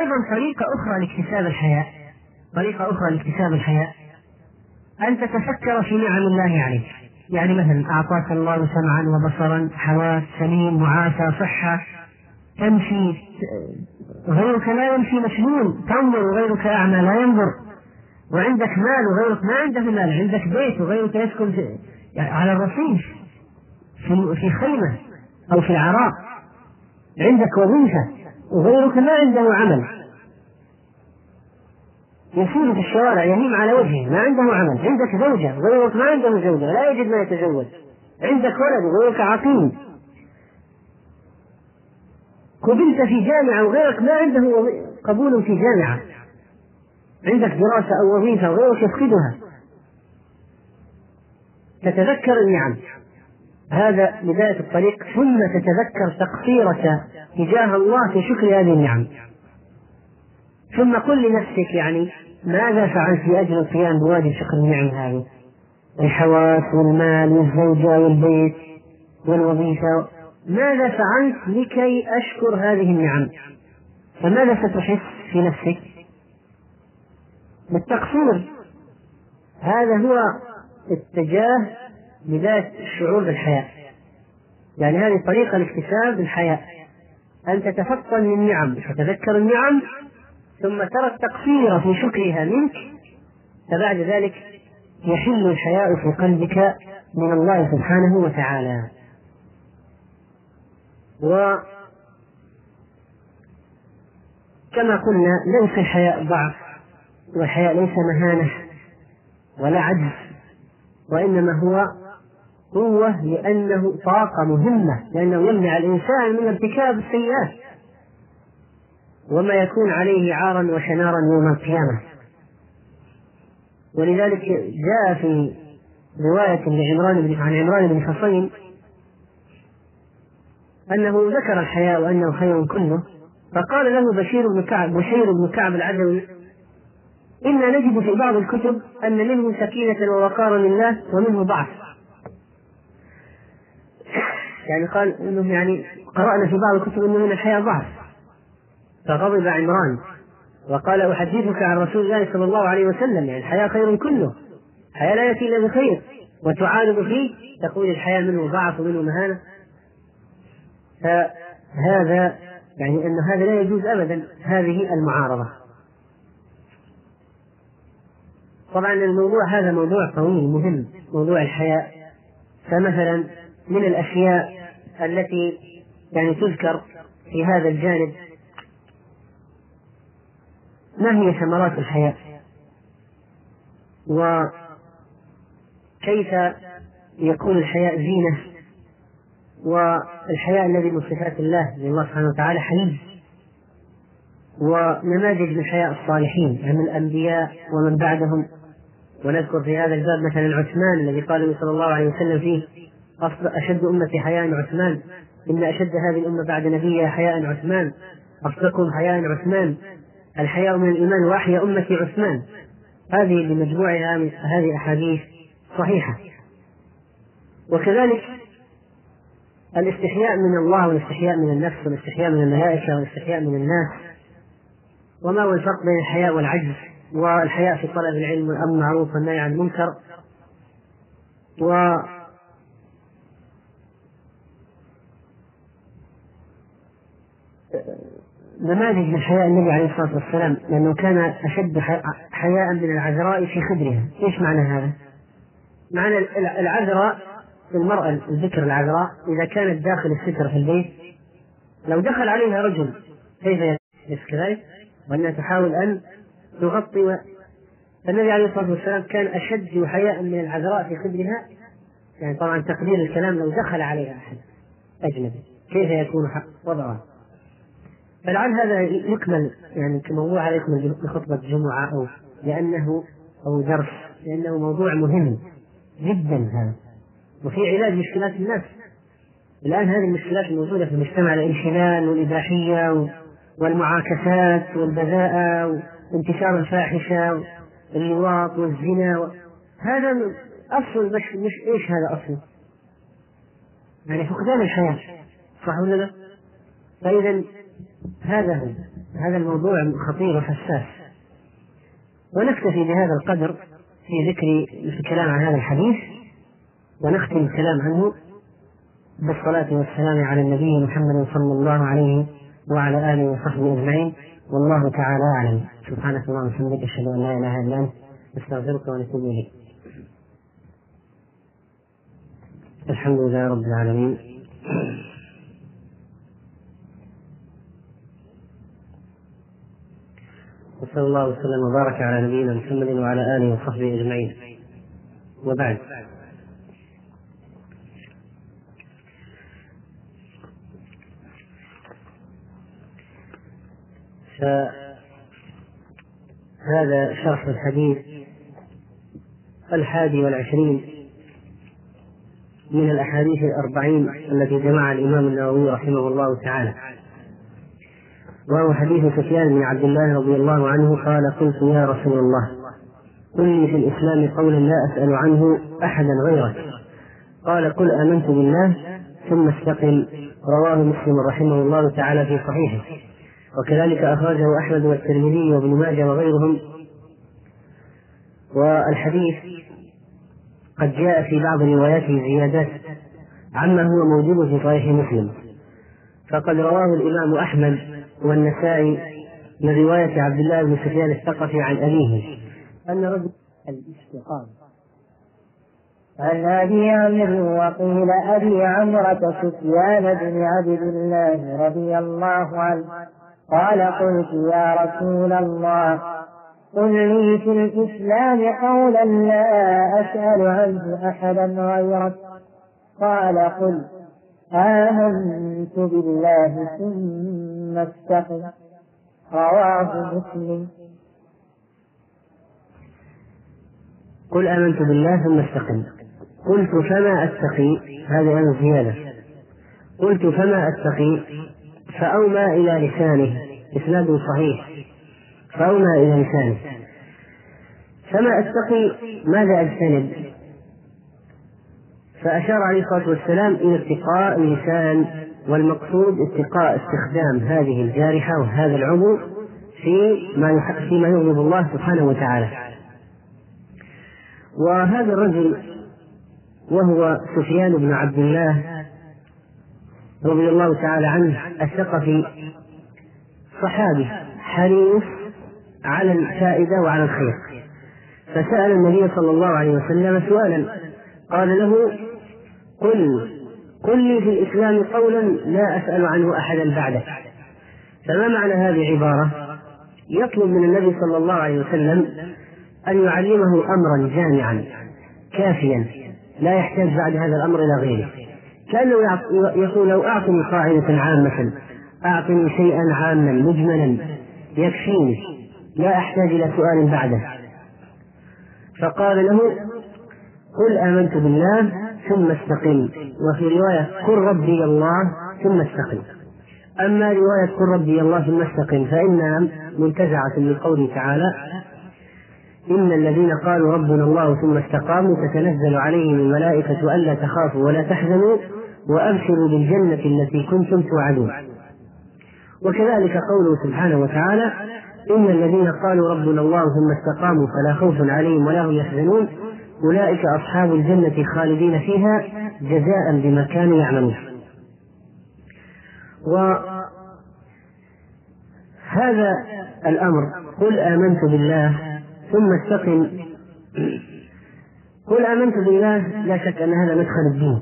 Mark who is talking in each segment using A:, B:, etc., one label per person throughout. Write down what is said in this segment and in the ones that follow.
A: أيضا طريقة أخرى لاكتساب الحياء. طريقة أخرى لاكتساب الحياء. أن تتفكر في نعم الله عليك. يعني مثلا أعطاك الله سمعا وبصرا حواس سليم معافى صحة. تمشي غيرك لا يمشي مشلول. تنظر وغيرك أعمى لا ينظر. وعندك مال وغيرك ما عنده مال. عندك بيت وغيرك يسكن يعني على الرصيف في خيمة أو في العراء عندك وظيفة. وغيرك ما عنده عمل. يسير في الشوارع يهيم على وجهه ما عنده عمل. عندك زوجة وغيرك ما عنده زوجة لا يجد ما يتزوج. عندك ولد وغيرك عقيم. قبلت في جامعة وغيرك ما عنده قبول في جامعة. عندك دراسة أو وظيفة وغيرك يفقدها. تتذكر النعم. هذا بداية الطريق ثم تتذكر تقصيرك تجاه الله في شكر هذه النعم. ثم قل لنفسك يعني ماذا فعلت لأجل القيام بواجب شكر النعم هذه؟ الحواس والمال والزوجة والبيت والوظيفة. ماذا فعلت لكي أشكر هذه النعم؟ فماذا ستحس في نفسك؟ بالتقصير. هذا هو اتجاه بداية الشعور بالحياة. يعني هذه طريقة لاكتساب الحياة أن تتفطن للنعم تتذكر النعم ثم ترى التقصير في شكرها منك فبعد ذلك يحل الحياء في قلبك من الله سبحانه وتعالى. و كما قلنا ليس الحياء ضعف والحياء ليس مهانة ولا عجز وإنما هو قوة لأنه طاقة مهمة لأنه يمنع الإنسان من ارتكاب السيئات. وما يكون عليه عارا وشنارا يوم القيامة. ولذلك جاء في رواية لعمران بن عن عمران بن حصين أنه ذكر الحياء وأنه خير كله فقال له بشير بن كعب بشير بن كعب العدوي إنا نجد في بعض الكتب أن منه سكينة ووقارا لله ومنه ضعف. يعني قال انه يعني قرأنا في بعض الكتب انه من الحياة ضعف فغضب عمران وقال أحدثك عن رسول الله صلى الله عليه وسلم يعني الحياة خير كله. الحياة لا يأتي إلا بخير وتعارض فيه تقول الحياة منه ضعف ومنه مهانة. فهذا يعني أن هذا لا يجوز أبدا هذه المعارضة. طبعا الموضوع هذا موضوع طويل مهم موضوع الحياء فمثلا من الأشياء التي يعني تذكر في هذا الجانب. ما هي ثمرات الحياء وكيف يكون الحياء زينة؟ والحياء الذي من صفات الله لله سبحانه وتعالى حليم. ونماذج من حياء الصالحين من الأنبياء ومن بعدهم. ونذكر في هذا الباب مثلا عثمان الذي قال صلى الله عليه وسلم فيه أشد أمتي حياء عثمان. إن أشد هذه الأمة بعد نبيها حياء عثمان. أصدقهم حياء عثمان. الحياء من الإيمان وأحيا أمتي عثمان. هذه بمجموعها هذه أحاديث صحيحة. وكذلك الاستحياء من الله والاستحياء من النفس والاستحياء من الملائكة والاستحياء من الناس. وما هو الفرق بين الحياء والعجز؟ والحياء في طلب العلم والأمر بالمعروف والنهي عن المنكر. و نماذج من حياء النبي عليه الصلاة والسلام لأنه كان أشد حياء من العذراء في خدرها إيش معنى هذا؟ معنى العذراء المرأة الذكر العذراء إذا كانت داخل الستر في البيت لو دخل عليها رجل كيف يلبس كذلك؟ وأنها تحاول أن تغطي فالنبي عليه الصلاة والسلام كان أشد حياء من العذراء في خدرها يعني طبعا تقدير الكلام لو دخل عليها أحد أجنبي كيف يكون وضعها؟ فلعل هذا يكمل يعني كموضوع هذا يكمل بخطبة جمعة أو لأنه أو درس لأنه موضوع مهم جدا هذا وفي علاج مشكلات الناس الآن هذه المشكلات الموجودة في المجتمع الانحلال والإباحية والمعاكسات والبذاءة وانتشار الفاحشة واللواط والزنا هذا أصل مش, مش إيش هذا أصل يعني فقدان الحياة صح ولا لا؟ فإذا هذا هو. هذا الموضوع خطير وحساس. ونكتفي بهذا القدر في ذكر الكلام عن هذا الحديث ونختم الكلام عنه بالصلاة والسلام على النبي محمد صلى الله عليه وعلى آله وصحبه أجمعين. والله تعالى أعلم. سبحانك اللهم وبحمدك أشهد أن لا إله إلا أنت نستغفرك ونتوب إليك. الحمد لله رب العالمين. وصلى الله وسلم وبارك على نبينا محمد وعلى آله وصحبه أجمعين. وبعد. فهذا شرح الحديث الحادي والعشرين من الأحاديث الأربعين التي جمعها الإمام النووي رحمه الله تعالى. وهو حديث سفيان بن عبد الله رضي الله عنه قال قلت يا رسول الله قل لي في الإسلام قولا لا أسأل عنه أحدا غيرك قال قل آمنت بالله ثم استقم. رواه مسلم رحمه الله تعالى في صحيحه. وكذلك أخرجه أحمد والترمذي وابن ماجه وغيرهم. والحديث قد جاء في بعض رواياته زيادات عما هو موجود في صحيح مسلم. فقد رواه الإمام أحمد والنسائي من رواية عبد الله بن سفيان الثقفي عن أبيه. أن رجل الاستقامة.
B: عن ابي عمرو وقيل أبي عمرة سفيان بن عبد الله رضي الله عنه. قال قلت يا رسول الله قل لي في الإسلام قولا لا أسأل عنه أحدا غيرك قال قل آمنت بالله ثم استقم رواه مسلم
A: قل آمنت بالله ثم استقم. قلت فما أتقي؟ هذه أنا زيادة. قلت فما أتقي؟ فأومى إلى لسانه. إسناد صحيح. فأومى إلى لسانه. فما أتقي؟ ماذا أجتنب؟ فأشار عليه الصلاة والسلام إلى اتقاء اللسان والمقصود اتقاء استخدام هذه الجارحة وهذا العضو في ما فيما يغضب الله سبحانه وتعالى. وهذا الرجل وهو سفيان بن عبد الله رضي الله تعالى عنه الثقفي صحابي حريص على الفائدة وعلى الخير. فسأل النبي صلى الله عليه وسلم سؤالا قال له قل قل لي في الإسلام قولا لا أسأل عنه أحدا بعدك فما معنى هذه العبارة؟ يطلب من النبي صلى الله عليه وسلم أن يعلمه أمرا جامعا كافيا لا يحتاج بعد هذا الأمر إلى غيره. كأنه يقول لو أعطني قاعدة عامة أعطني شيئا عاما مجملا يكفيني لا أحتاج إلى سؤال بعده. فقال له قل آمنت بالله ثم استقم. وفي رواية قل ربي الله ثم استقم. أما رواية قل ربي الله ثم استقم فإنها منتزعة من قوله تعالى إن الذين قالوا ربنا الله ثم استقاموا تتنزل عليهم الملائكة ألا تخافوا ولا تحزنوا وأبشروا بالجنة التي كنتم توعدون. وكذلك قوله سبحانه وتعالى إن الذين قالوا ربنا الله ثم استقاموا فلا خوف عليهم ولا هم يحزنون أولئك أصحاب الجنة خالدين فيها جزاء بما كانوا يعملون. وهذا الأمر. قل آمنت بالله ثم استقم. قل آمنت بالله لا شك أن هذا مدخل الدين.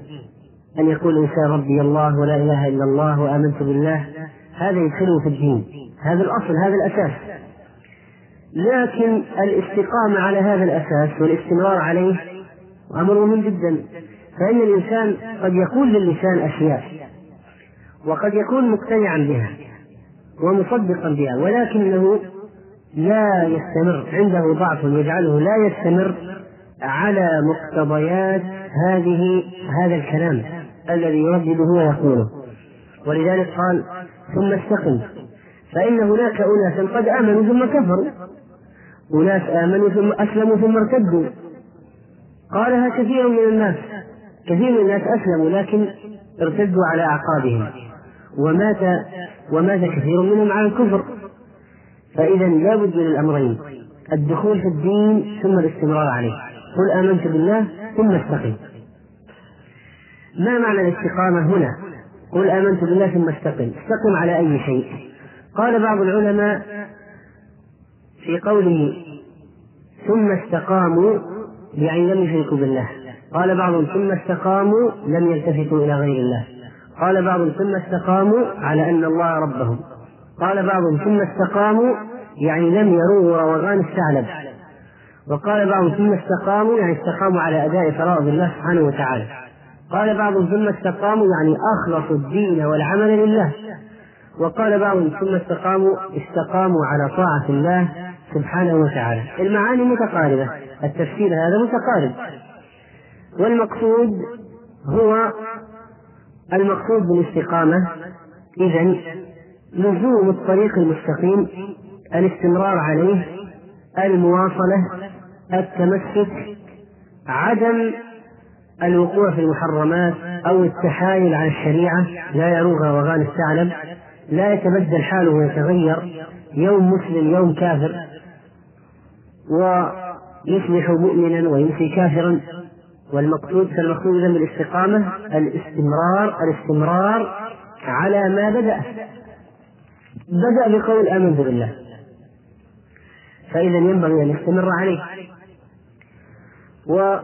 A: أن يقول الإنسان ربي الله ولا إله إلا الله وآمنت بالله هذا يدخله في الدين. هذا الأصل هذا الأساس. لكن الاستقامة على هذا الأساس والاستمرار عليه أمر مهم جدا. فإن الإنسان قد يقول للسان أشياء وقد يكون مقتنعا بها ومصدقا بها ولكنه لا يستمر عنده ضعف يجعله لا يستمر على مقتضيات هذه هذا الكلام الذي يردده ويقوله. ولذلك قال ثم استقم. فإن هناك أناسا قد آمنوا ثم كفروا. أناس آمنوا ثم أسلموا ثم ارتدوا. قالها كثير من الناس كثير من الناس أسلموا لكن ارتدوا على أعقابهم. ومات ومات كثير منهم على الكفر. فإذا لا بد من الأمرين الدخول في الدين ثم الاستمرار عليه. قل آمنت بالله ثم استقم. ما معنى الاستقامة هنا؟ قل آمنت بالله ثم استقم. استقم على أي شيء؟ قال بعض العلماء في قوله ثم استقاموا يعني لم يشركوا بالله. قال بعضهم ثم استقاموا لم يلتفتوا إلى غير الله. قال بعضهم ثم استقاموا على أن الله ربهم. قال بعضهم ثم استقاموا يعني لم يرووا روغان الثعلب وقال بعضهم ثم استقاموا يعني استقاموا على أداء فرائض الله سبحانه وتعالى. قال بعضهم ثم استقاموا يعني أخلصوا الدين والعمل لله. وقال بعضهم ثم استقاموا استقاموا على طاعة الله سبحانه وتعالى. المعاني متقاربة. التفسير هذا متقارب. والمقصود هو المقصود بالاستقامة. إذا لزوم الطريق المستقيم الاستمرار عليه المواصلة التمسك عدم الوقوع في المحرمات أو التحايل على الشريعة. لا يروغ روغان الثعلب لا يتبدل حاله ويتغير. يوم مسلم يوم كافر. ويصبح مؤمنا ويمسي كافرا. والمقصود فالمقصود اذا بالاستقامة الاستمرار الاستمرار على ما بدأ. بدأ بقول آمنت بالله. فاذا ينبغي أن يستمر عليه. و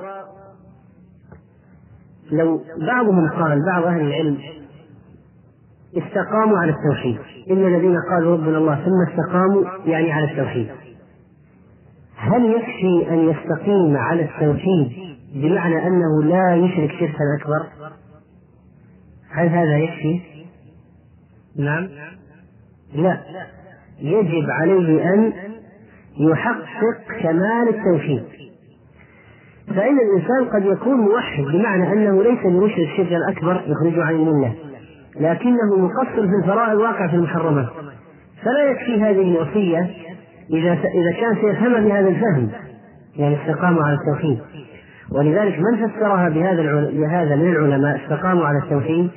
A: لو بعضهم قال بعض أهل العلم استقاموا على التوحيد. إن الذين قالوا ربنا الله ثم استقاموا يعني على التوحيد. هل يكفي أن يستقيم على التوحيد بمعنى أنه لا يشرك شركا أكبر؟ هل هذا يكفي؟ نعم. لا. يجب عليه أن يحقق كمال التوحيد. فإن الإنسان قد يكون موحد بمعنى أنه ليس بمشرك الشرك الأكبر يخرجه عن الملة لكنه مقصر في الفرائض واقع في المحرمات. فلا يكفي هذه الوصية إذا إذا كان سيفهمها بهذا الفهم يعني استقاموا على التوحيد. ولذلك من فسرها بهذا بهذا من العلماء استقاموا على التوحيد؟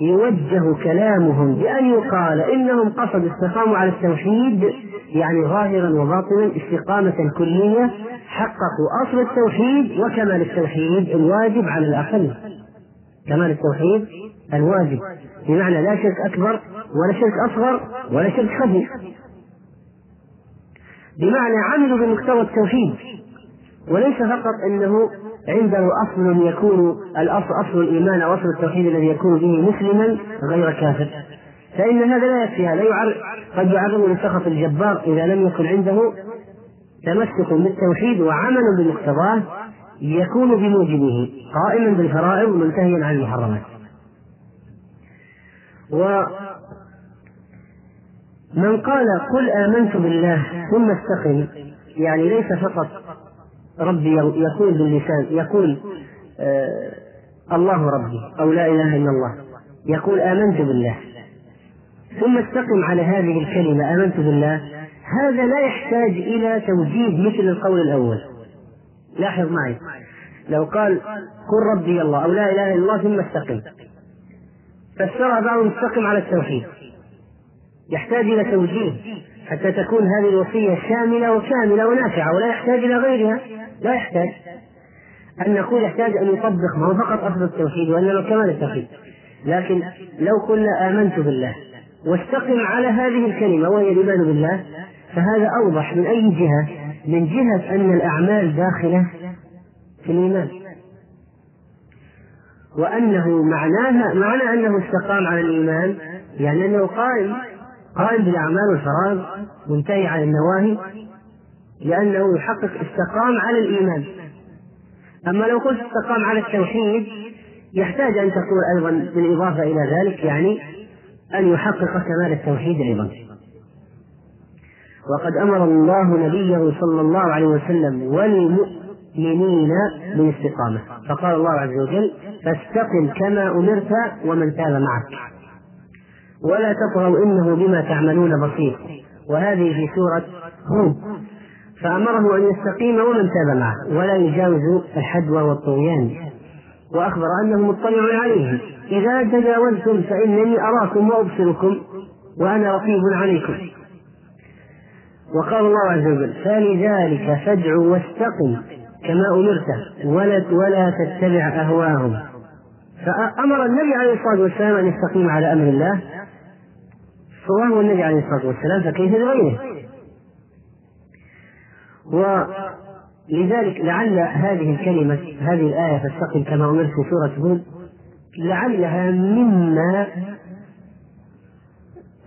A: يوجه كلامهم بأن يقال إنهم قصدوا استقاموا على التوحيد يعني ظاهرا وباطنا استقامة كلية حققوا أصل التوحيد وكمال التوحيد الواجب على الأقل كمال التوحيد الواجب. بمعنى لا شرك أكبر ولا شرك أصغر ولا شرك خفي. بمعنى عملوا بمقتضى التوحيد. وليس فقط أنه عنده أصل يكون الأصل أصل الإيمان أو أصل التوحيد الذي يكون به مسلما غير كافر. فإن هذا لا يكفي هذا يعرض قد يعرض لسخط الجبار إذا لم يكن عنده تمسك بالتوحيد وعمل بمقتضاه يكون بموجبه قائما بالفرائض منتهيا عن المحرمات. ومن قال قل آمنت بالله ثم استقم. يعني ليس فقط ربي يقول باللسان يقول آه الله ربي أو لا إله إلا الله. يقول آمنت بالله. ثم استقم على هذه الكلمة آمنت بالله. هذا لا يحتاج إلى توجيه مثل القول الأول. لاحظ معي. لو قال قل ربي الله أو لا إله إلا الله ثم استقم. فسرها بعضهم استقم على التوحيد. يحتاج إلى توجيه حتى تكون هذه الوصية شاملة وكاملة ونافعة ولا يحتاج إلى غيرها. لا يحتاج. أن نقول يحتاج أن يطبق ما هو فقط أصل التوحيد وإنما كمال التوحيد. لكن لو قلنا آمنت بالله واستقم على هذه الكلمة وهي الإيمان بالله فهذا أوضح من أي جهة؟ من جهة أن الأعمال داخلة في الإيمان. وأنه معناها معنى أنه استقام على الإيمان يعني أنه قائم قائم بالأعمال والفرائض منتهي عن النواهي لأنه يحقق استقام على الإيمان. أما لو قلت استقام على التوحيد يحتاج أن تقول أيضا بالإضافة إلى ذلك يعني أن يحقق كمال التوحيد أيضا. وقد أمر الله نبيه صلى الله عليه وسلم والمؤمنين بالاستقامة. فقال الله عز وجل فاستقم كما أمرت ومن تاب معك. ولا تطغوا إنه بما تعملون بصير. وهذه في سورة هود. فأمره أن يستقيم ومن تاب معه ولا يجاوز الحدوى والطغيان. وأخبر أنه مطلع عليهم إذا تجاوزتم فإنني أراكم وأبصركم وأنا رقيب عليكم. وقال الله عز وجل فلذلك فادع واستقم كما أمرت ولا ولا تتبع أهواهم. فأمر النبي عليه الصلاة والسلام أن يستقيم على أمر الله فهو النبي عليه الصلاة والسلام فكيف بغيره؟ ولذلك لعل هذه الكلمة هذه الآية فاستقم كما أمرت في سورة هود لعلها مما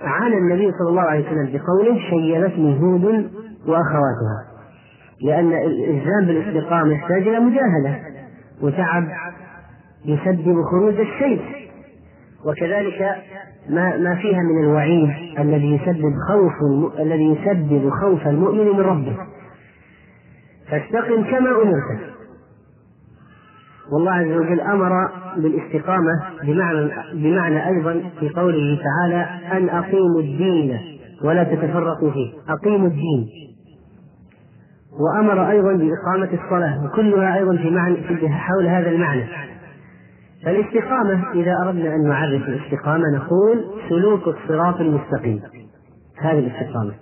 A: عانى النبي صلى الله عليه وسلم بقوله شيبتني هود وأخواتها. لأن الإلزام بالاستقامة يحتاج إلى مجاهدة وتعب يسبب خروج الشيء وكذلك ما ما فيها من الوعيد الذي يسبب خوف الذي يسبب خوف المؤمن من ربه. فاستقم كما أمرت. والله عز وجل أمر بالاستقامة بمعنى بمعنى أيضا في قوله تعالى أن أقيموا الدين ولا تتفرقوا فيه. أقيموا الدين. وأمر أيضا بإقامة الصلاة وكلها أيضا في معنى حول هذا المعنى. فالاستقامة إذا أردنا أن نعرف الاستقامة نقول سلوك الصراط المستقيم. هذه الاستقامة.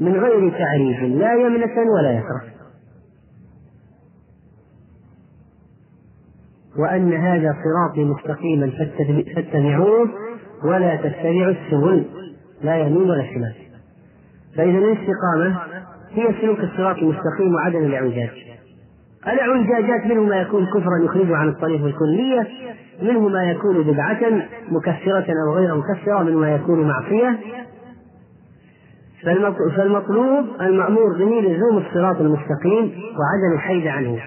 A: من غير تعريف لا يمنة ولا يسرة وأن هذا صراطي مستقيما فاتبعوه ولا تتبعوا السبل. لا يمين ولا شمال. فإذا الاستقامة هي سلوك الصراط المستقيم وعدم الاعوجاج. الاعوجاجات منه ما يكون كفرا يخرجه عن الطريق الكلية منه ما يكون بدعة مكفرة أو غير مكفرة منه ما يكون معصية. فالمطلوب المأمور به لزوم الصراط المستقيم وعدم الحيد عنه.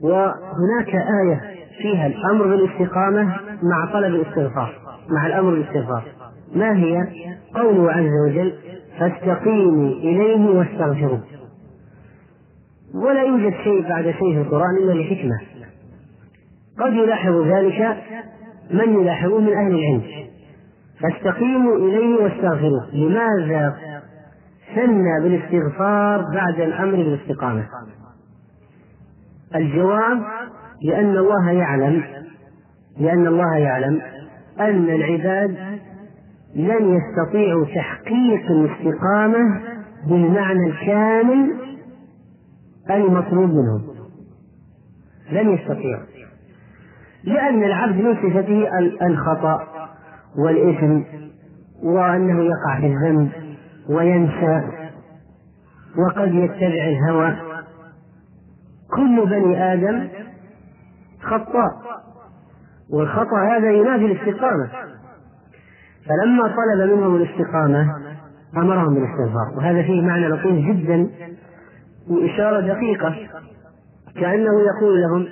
A: وهناك آية فيها الأمر بالاستقامة مع طلب الاستغفار مع الأمر بالاستغفار. ما هي؟ قوله عز وجل فاستقيموا إليه واستغفروه. ولا يوجد شيء بعد شيء في القرآن إلا لحكمة. قد يلاحظ ذلك من يلاحظه من أهل العلم. فاستقيموا إليه واستغفروه. لماذا ثنى بالاستغفار بعد الأمر بالاستقامة؟ الجواب لأن الله يعلم لأن الله يعلم أن العباد لن يستطيعوا تحقيق الاستقامة بالمعنى الكامل المطلوب منهم. لن يستطيعوا لأن العبد من صفته الخطأ والإثم وأنه يقع في الذنب وينسى وقد يتبع الهوى. كل بني آدم خطاء والخطأ هذا ينافي الاستقامة. فلما طلب منهم الاستقامة أمرهم بالاستغفار. وهذا فيه معنى لطيف جدا وإشارة دقيقة. كأنه يقول لهم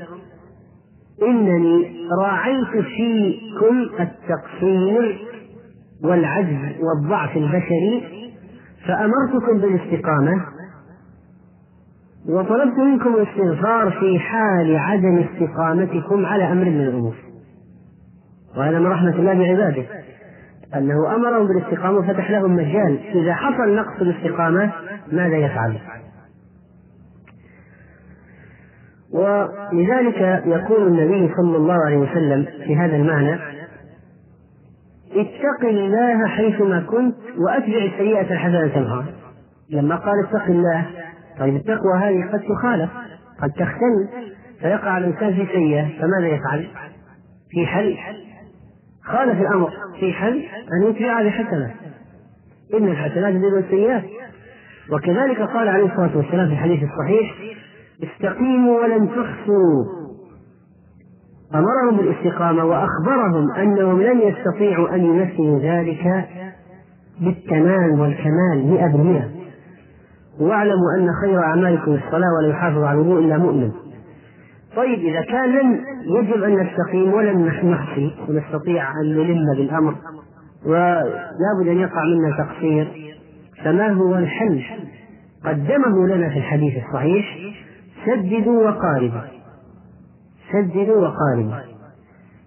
A: إنني راعيت فيكم التقصير والعجز والضعف البشري فأمرتكم بالاستقامة وطلبت منكم الاستغفار في حال عدم استقامتكم على أمر من الأمور. وهذا من رحمة الله بعباده. أنه أمرهم بالاستقامة وفتح لهم مجال. إذا حصل نقص الاستقامة ماذا يفعل؟ ولذلك يقول النبي صلى الله عليه وسلم في هذا المعنى اتق الله حيثما كنت وأتبع السيئة الحسنة تمحها لما قال اتق الله طيب التقوى هذه قد تخالف قد تختل فيقع الإنسان في سيئة فماذا يفعل؟ في حل. خالف الأمر في حل أن يتبع بحسنة. إن الحسنات تزيد السيئات. وكذلك قال عليه الصلاة والسلام في الحديث الصحيح استقيموا ولن تحصوا أمرهم بالاستقامة وأخبرهم أنهم لن يستطيعوا أن يمثلوا ذلك بالتمام والكمال مئة بالمئة. واعلموا أن خير أعمالكم الصلاة ولا يحافظ على الوضوء إلا مؤمن. طيب إذا كان لن يجب أن نستقيم ولن نحصي ونستطيع أن نلم بالأمر ولا بد أن يقع منا تقصير فما هو الحل؟ قدمه لنا في الحديث الصحيح سددوا وقاربوا. سددوا وقاربوا.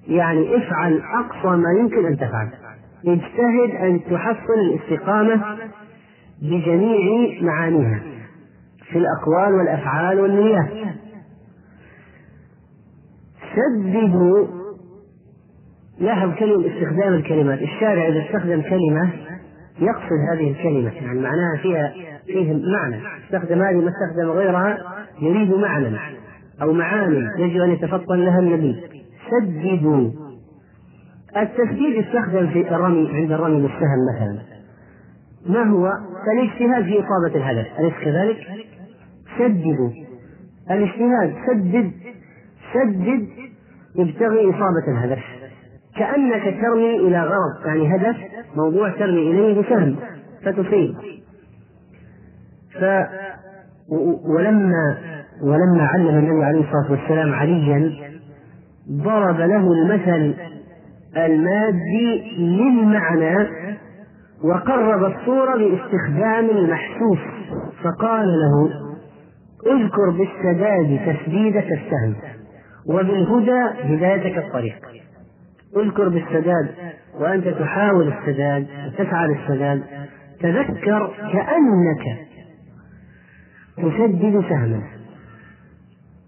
A: يعني افعل أقصى ما يمكن أن تفعل. اجتهد أن تحصل الاستقامة بجميع معانيها في الأقوال والأفعال والنيات. سددوا لاحظ كلمة استخدام الكلمات. الشارع إذا استخدم كلمة يقصد هذه الكلمة. يعني معناها فيها فيه معنى. استخدم هذه ما استخدم غيرها يريد معنى أو معاني يجب أن يتفطن لها النبي. سددوا التسديد يستخدم في الرمي عند الرمي بالسهم مثلا. ما هو؟ الاجتهاد في إصابة الهدف. أليس كذلك؟ سددوا الاجتهاد سدد سدد يبتغي إصابة الهدف. كأنك ترمي إلى غرض يعني هدف موضوع ترمي إليه بسهم فتصيب. ف ولما ولما علم النبي عليه الصلاة والسلام عليا ضرب له المثل المادي للمعنى وقرب الصورة باستخدام المحسوس فقال له اذكر بالسداد تسديدك السهم وبالهدى هدايتك الطريق. اذكر بالسداد وأنت تحاول السداد وتسعى للسداد تذكر كأنك تسدد سهما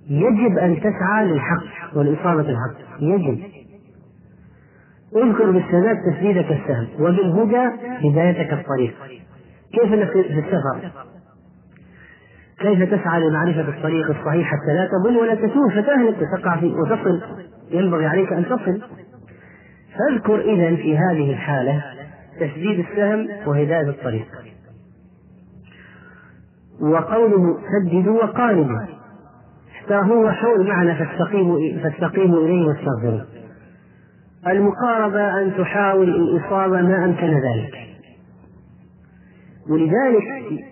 A: يجب أن تسعى للحق والإصابة الحق يجب. اذكر بالسداد تسديدك السهم وبالهدى هدايتك الطريق. كيف إنك في السفر؟ كيف تسعى لمعرفة الطريق الصحيح حتى لا تضل ولا تسوء فتهلك وتقع فيه وتصل؟ ينبغي عليك أن تصل. فاذكر إذا في هذه الحالة تسديد السهم وهداية الطريق. وقوله سددوا وقاربوا. هو حول معنى فاستقيموا فاستقيموا إليه واستغفروا المقاربة أن تحاول الإصابة ما أمكن ذلك. ولذلك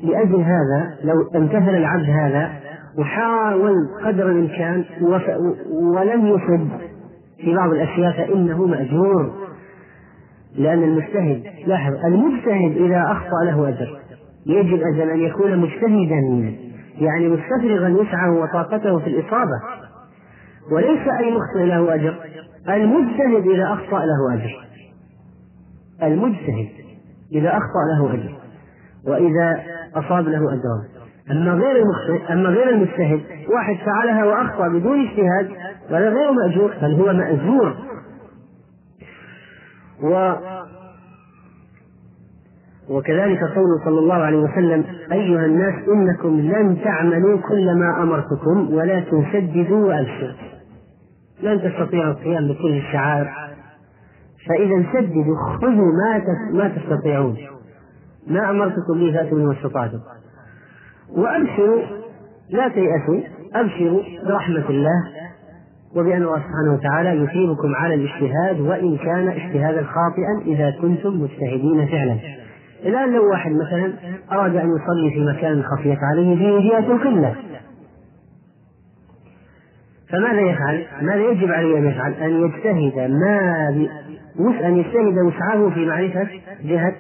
A: لأجل هذا لو امتثل العبد هذا وحاول قدر الإمكان ولم يصب في بعض الأشياء فإنه مأجور. لأن المجتهد لاحظ المجتهد إذا أخطأ له أجر. يجب أجل أن يكون مجتهدا يعني مستفرغا وسعه وطاقته في الإصابة. وليس أي مخطئ له أجر المجتهد إذا أخطأ له أجر. المجتهد إذا أخطأ له أجر وإذا أصاب له أجران. أما غير المخطئ أما غير المجتهد واحد فعلها وأخطأ بدون اجتهاد وهذا غير مأجور بل هو مأجور. وكذلك قوله صلى الله عليه وسلم أيها الناس إنكم لن تعملوا كل ما أمرتكم ولكن سددوا وأبشروا لن تستطيعوا القيام بكل الشعائر. فإذا سددوا خذوا ما ما تستطيعون. ما أمرتكم به فأتوا ما استطعتم. وأبشروا لا تيأسوا أبشروا برحمة الله وبأن الله سبحانه وتعالى يثيبكم على الاجتهاد وإن كان اجتهادا خاطئا إذا كنتم مجتهدين فعلا. الآن لو واحد مثلا أراد أن يصلي في مكان خفيت عليه في جهة القبلة فماذا يفعل؟ ماذا يجب عليه أن يفعل؟ أن يجتهد. ما أن يجتهد وسعه في معرفة جهة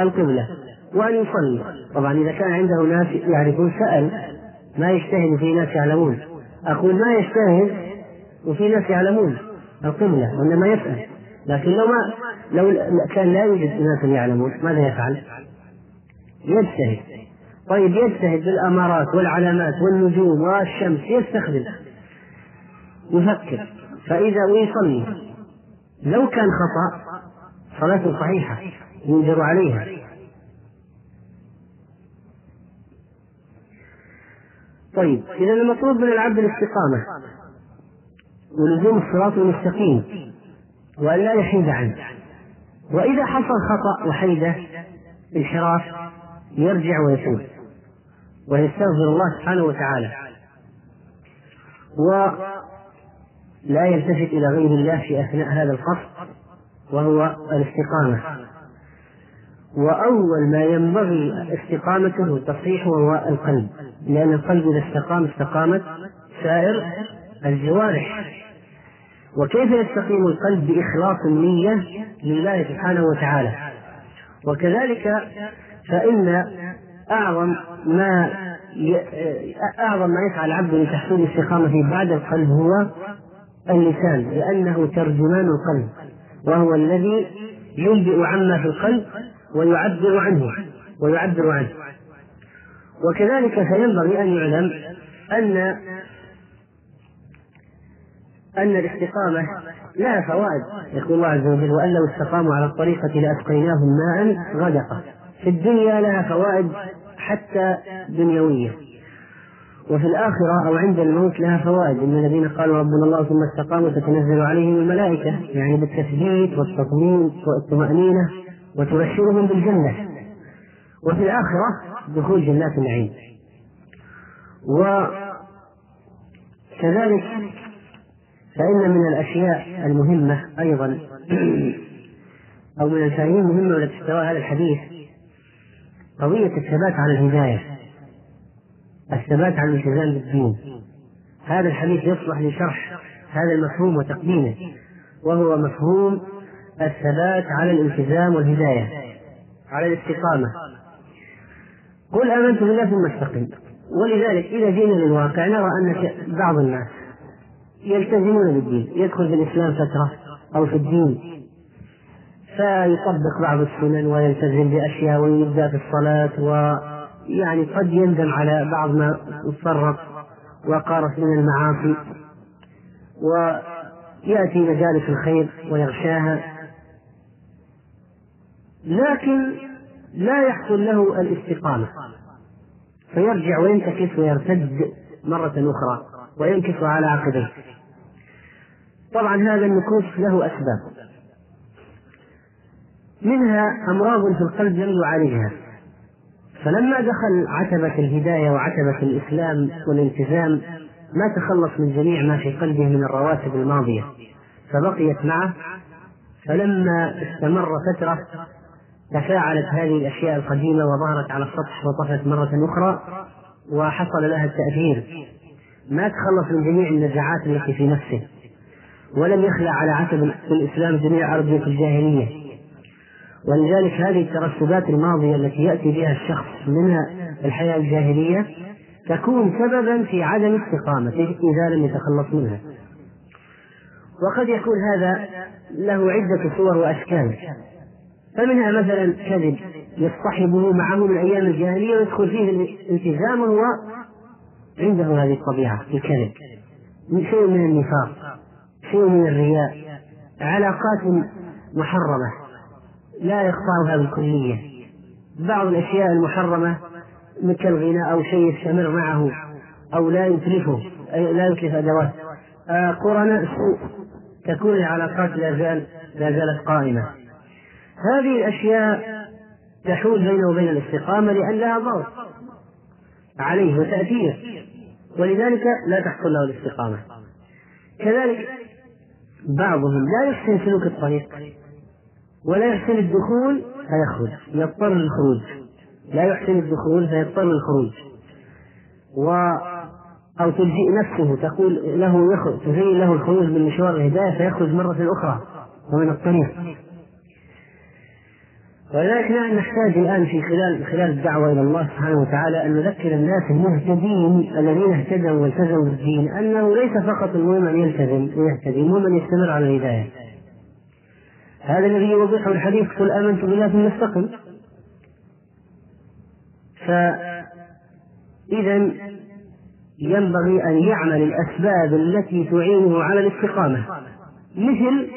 A: القبلة وأن يصلي. طبعا إذا كان عنده ناس يعرفون سأل. ما يجتهد في ناس يعلمون. أقول ما يجتهد وفي ناس يعلمون القبلة وإنما يسأل. لكن لو ما لو كان لا يوجد ناس يعلمون ماذا يفعل؟ يجتهد. طيب يجتهد بالأمارات والعلامات والنجوم والشمس يستخدم. يفكر. فإذا ويصلي لو كان خطأ صلاته صحيحة ينجر عليها. طيب إذا المطلوب من العبد الاستقامة. ولزوم الصراط المستقيم. وأن لا يحيد عنه. وإذا حصل خطأ وحيدة انحراف يرجع ويتوب ويستغفر الله سبحانه وتعالى. ولا يلتفت إلى غير الله في أثناء هذا الفصل وهو الاستقامة. وأول ما ينبغي استقامته تصحيحه هو القلب. لأن القلب إذا استقام استقامت سائر الجوارح. وكيف يستقيم القلب بإخلاص النية لله سبحانه وتعالى؟ وكذلك فإن أعظم ما أعظم ما يسعى العبد لتحصيل الاستقامة بعد القلب هو اللسان لأنه ترجمان القلب وهو الذي ينبئ عما في القلب ويعبر عنه ويعبر عنه. وكذلك فينبغي أن يعلم أن أن الاستقامة لها فوائد يقول الله عز وجل وأن لو استقاموا على الطريقة لأسقيناهم ماء غدقا في الدنيا لها فوائد حتى دنيوية. وفي الآخرة أو عند الموت لها فوائد. إن الذين قالوا ربنا الله ثم استقاموا تتنزل عليهم الملائكة يعني بالتثبيت والتطمين والطمأنينة وتبشرهم بالجنة. وفي الآخرة دخول جنات النعيم. وكذلك فإن من الأشياء المهمة أيضا أو من الفائدين المهمة التي تحتوي هذا الحديث قضية الثبات على الهداية الثبات على الالتزام بالدين. هذا الحديث يصلح لشرح هذا المفهوم وتقديمه وهو مفهوم الثبات على الالتزام والهداية على الاستقامة. قل آمنت بالله ثم استقم ولذلك إذا جئنا للواقع نرى أن بعض الناس يلتزمون بالدين يدخل في الإسلام فترة أو في الدين. فيطبق بعض السنن ويلتزم بأشياء ويبدأ في الصلاة ويعني قد يندم على بعض ما فرط وقارف من المعاصي. ويأتي مجالس الخير ويغشاها. لكن لا يحصل له الاستقامة. فيرجع وينتكس ويرتد مرة أخرى وينكس على عقبيه. طبعا هذا النكوص له أسباب. منها أمراض في القلب لم يعالجها فلما دخل عتبة الهداية وعتبة الإسلام والالتزام ما تخلص من جميع ما في قلبه من الرواتب الماضية. فبقيت معه. فلما استمر فترة تفاعلت هذه الأشياء القديمة وظهرت على السطح وطفت مرة أخرى وحصل لها التأثير. ما تخلص من جميع النزعات التي في نفسه. ولم يخلع على عتب الإسلام جميع أرضية الجاهلية. ولذلك هذه الترسبات الماضية التي يأتي بها الشخص منها الحياة الجاهلية تكون سببا في عدم استقامته إذا لم يتخلص منها. وقد يكون هذا له عدة صور وأشكال. فمنها مثلا كذب يصطحبه معه من أيام الجاهلية ويدخل فيه الالتزام وهو عنده هذه الطبيعة الكذب. شيء من النفاق. شيء من الرياء علاقات محرمة لا يقطعها بالكلية. بعض الأشياء المحرمة مثل الغناء أو شيء يستمر معه أو لا يتلفه أي لا يتلف أدوات. آه قرناء سوء تكون العلاقات لا زال لا زالت قائمة. هذه الأشياء تحول بينه وبين الاستقامة لأن لها ضغط عليه وتأثير ولذلك لا تحصل له الاستقامة. كذلك بعضهم لا يحسن سلوك الطريق ولا يحسن الدخول فيخرج يضطر للخروج. لا يحسن الدخول فيضطر للخروج. و أو تلجئ نفسه تقول له يخرج تزين له الخروج من مشوار الهداية فيخرج مرة أخرى ومن الطريق. ولذلك نحتاج الآن في خلال خلال الدعوة إلى الله سبحانه وتعالى أن نذكر الناس المهتدين الذين اهتدوا والتزموا بالدين أنه ليس فقط المهم أن يلتزم ويهتدي المهم أن يستمر على الهداية. هذا الذي يوضحه الحديث قل آمنت بالله ثم استقم. فإذا ينبغي أن يعمل الأسباب التي تعينه على الاستقامة مثل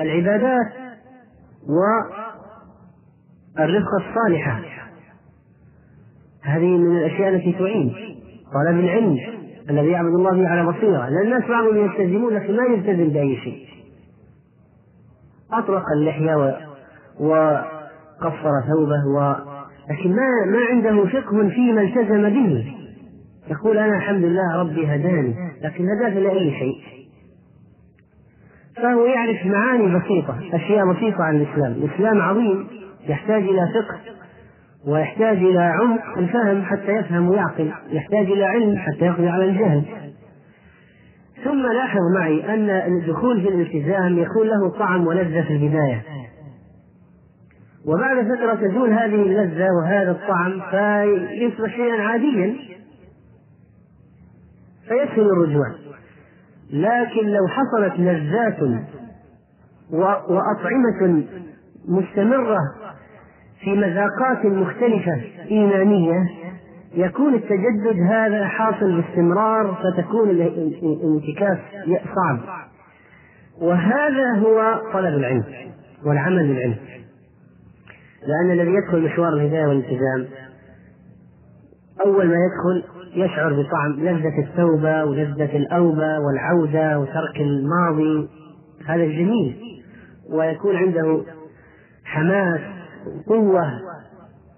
A: العبادات والرفقة الصالحة. هذه من الأشياء التي تعين. طلب العلم الذي يعبد الله به على بصيرة. لأن الناس بعضهم يلتزمون لكن ما يلتزم بأي شيء. أطلق اللحية و... وقصر ثوبه و... لكن ما ما عنده فقه فيما التزم به. يقول أنا الحمد لله ربي هداني لكن هداك لأي شيء. فهو يعرف معاني بسيطة أشياء بسيطة عن الإسلام. الإسلام عظيم. يحتاج إلى فقه ويحتاج إلى عمق الفهم حتى يفهم ويعقل يحتاج إلى علم حتى يقضي على الجهل. ثم لاحظ معي أن الدخول في الالتزام يكون له طعم ولذة في البداية. وبعد فترة تزول هذه اللذة وهذا الطعم فيصبح شيئا عاديا. فيسهل الرجوع. لكن لو حصلت لذات وأطعمة مستمرة في مذاقات مختلفة إيمانية يكون التجدد هذا حاصل باستمرار فتكون الانتكاس صعب. وهذا هو طلب العلم والعمل بالعلم. لأن الذي يدخل مشوار الهداية والالتزام أول ما يدخل يشعر بطعم لذة التوبة ولذة الأوبة والعودة وترك الماضي. هذا جميل. ويكون عنده حماس وقوة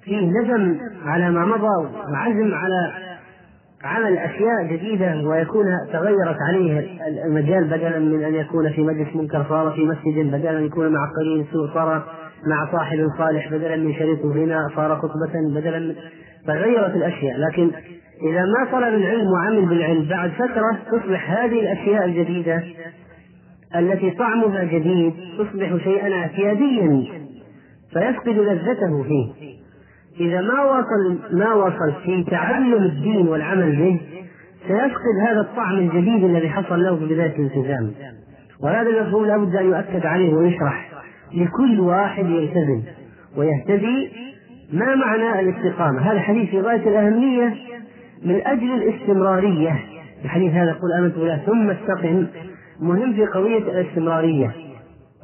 A: فيه ندم على ما مضى وعزم على عمل أشياء جديدة ويكون تغيرت عليه المجال بدلا من أن يكون في مجلس منكر صار في مسجد بدلا أن يكون مع قرين سوء صار مع صاحب صالح بدلا من شريك غنى صار خطبة بدلا من تغيرت الأشياء. لكن إذا ما طلب العلم وعمل بالعلم بعد فترة تصبح هذه الأشياء الجديدة التي طعمها جديد تصبح شيئا اعتياديا. فيفقد لذته فيه. إذا ما وصل ما وصل في تعلم الدين والعمل به سيفقد هذا الطعم الجديد الذي حصل له في بداية الالتزام. وهذا المفهوم لابد أن يؤكد عليه ويشرح لكل واحد يلتزم ويهتدي ما معنى الاستقامة. هذا حديث في غاية الأهمية من أجل الاستمرارية. الحديث هذا يقول آمنت بالله ثم استقم. مهم في قضية الاستمرارية.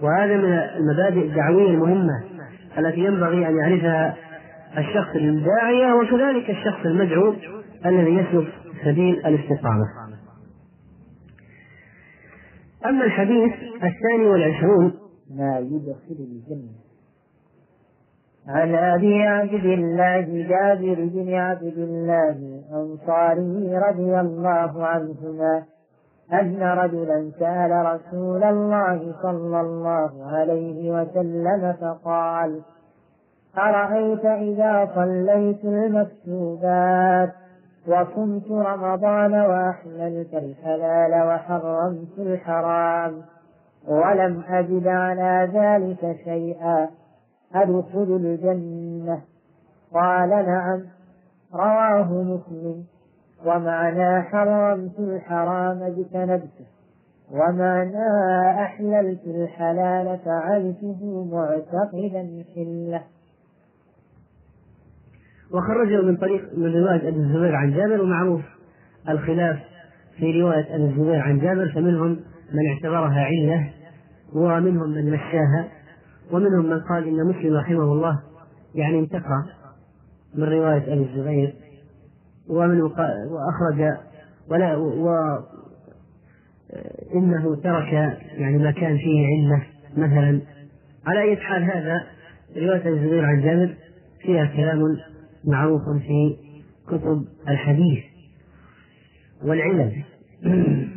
A: وهذا من المبادئ الدعوية المهمة. التي ينبغي أن يعرفها الشخص الداعية وكذلك الشخص المدعو الذي يسلك سبيل الاستقامة. أما الحديث الثاني والعشرون
B: ما يدخل الجنة. عن أبي عبد الله جابر بن عبد الله الأنصاري رضي الله عنهما أن رجلا سأل رسول الله صلى الله عليه وسلم فقال أرأيت إذا صليت المكتوبات وصمت رمضان وأحللت الحلال وحرمت الحرام ولم أجد على ذلك شيئا أدخل الجنة؟ قال نعم رواه مسلم. ومعنى حرمت الحرام اجتنبته ومعنى أحللت الحلال فعلته معتقدا حلة.
A: وخرجه من طريق من رواية أبي الزبير عن جابر ومعروف الخلاف في رواية أبي الزبير عن جابر فمنهم من اعتبرها علة ومنهم من مشاها ومنهم من قال إن مسلم رحمه الله يعني انتقى من رواية أبي الزبير. ومن وأخرج ولا و إنه ترك يعني ما كان فيه علة مثلا. على أي حال هذا رواية الزبير عن جابر فيها كلام معروف في كتب الحديث والعلل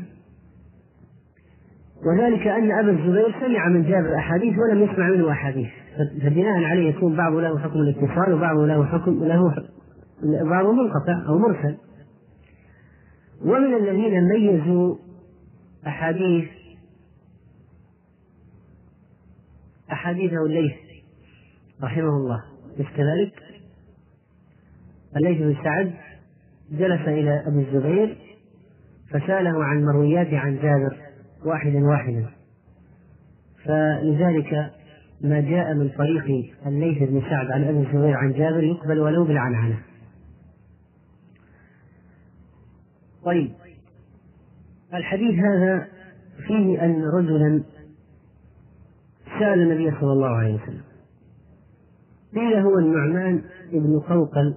A: وذلك أن أبا الزبير سمع من جابر أحاديث ولم يسمع منه أحاديث. فبناء عليه يكون بعض له حكم الاتصال وبعض له حكم له بعض منقطع أو مرسل. ومن الذين ميزوا أحاديث أحاديثه الليث رحمه الله. ليس كذلك؟ الليث بن سعد جلس إلى أبي الزبير فسأله عن مرويات عن جابر واحدا واحدا. فلذلك ما جاء من طريق الليث بن سعد عن أبي الزبير عن جابر يقبل ولو بالعنعنة. طيب. الحديث هذا فيه أن رجلا سأل النبي صلى الله عليه وسلم. قيل هو النعمان بن قوقل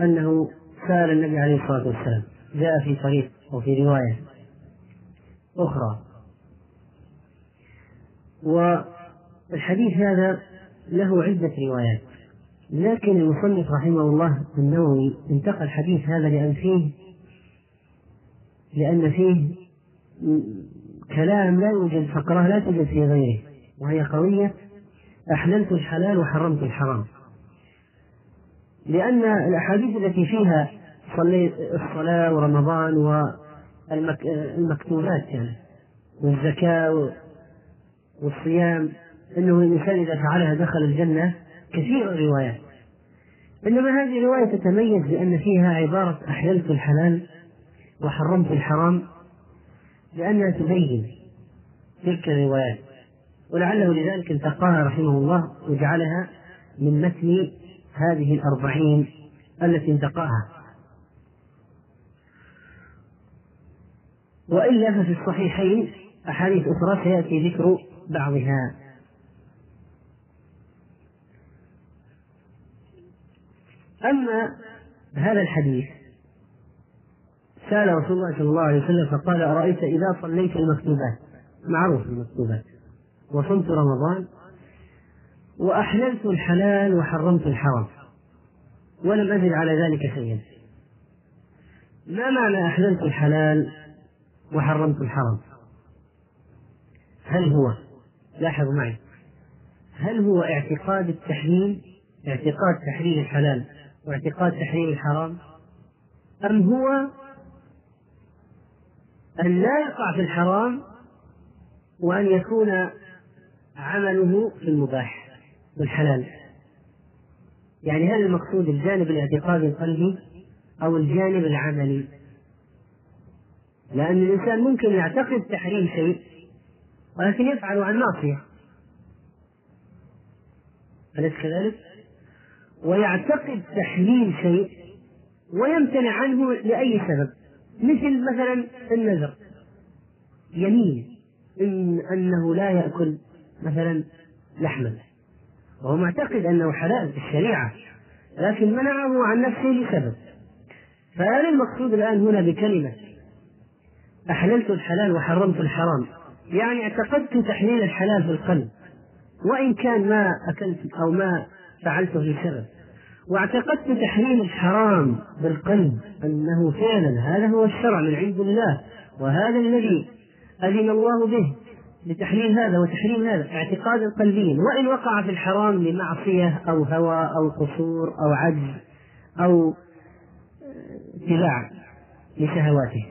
A: أنه سأل النبي عليه الصلاة والسلام. جاء في طريق وفي رواية أخرى. والحديث هذا له عدة روايات. لكن المصنف رحمه الله النووي انتقى الحديث هذا لأن فيه لأن فيه كلام لا يوجد فقرة لا توجد في غيره وهي قوية. أحللت الحلال وحرمت الحرام. لأن الأحاديث التي فيها صلي الصلاة ورمضان المكتوبات يعني والزكاة والصيام أنه الإنسان إذا فعلها دخل الجنة كثير الروايات. إنما هذه الرواية تتميز بأن فيها عبارة أحللت الحلال وحرمت الحرام لأنها تبين تلك الروايات. ولعله لذلك انتقاها رحمه الله وجعلها من متن هذه الأربعين التي انتقاها. وإلا ففي الصحيحين أحاديث أخرى سيأتي ذكر بعضها. أما هذا الحديث سأل رسول الله صلى الله عليه وسلم فقال أرأيت إذا صليت المكتوبات؟ معروف المكتوبات. وصمت رمضان وأحللت الحلال وحرمت الحرام ولم أزد على ذلك شيئا. ما معنى أحللت الحلال وحرمت الحرام؟ هل هو لاحظوا معي هل هو اعتقاد التحليل اعتقاد تحليل الحلال واعتقاد تحريم الحرام؟ أم هو أن لا يقع في الحرام وأن يكون عمله في المباح والحلال. يعني هل المقصود الجانب الاعتقادي القلبي أو الجانب العملي. لأن الإنسان ممكن يعتقد تحريم شيء ولكن يفعل عن معصية. أليس كذلك؟ ويعتقد تحليل شيء ويمتنع عنه لأي سبب. مثل مثلا النذر. يمين إن أنه لا يأكل مثلا لحما. وهو معتقد أنه حلال في الشريعة لكن منعه عن نفسه لسبب فهذا المقصود الآن هنا بكلمة أحللت الحلال وحرمت الحرام. يعني اعتقدت تحليل الحلال في القلب. وإن كان ما أكلت أو ما فعلته لسبب. واعتقدت تحريم الحرام بالقلب أنه فعلا هذا هو الشرع من عند الله وهذا الذي أذن الله به لتحليل هذا وتحريم هذا اعتقاد القلبي وإن وقع في الحرام لمعصية أو هوى أو قصور أو عجز أو اتباع لشهواته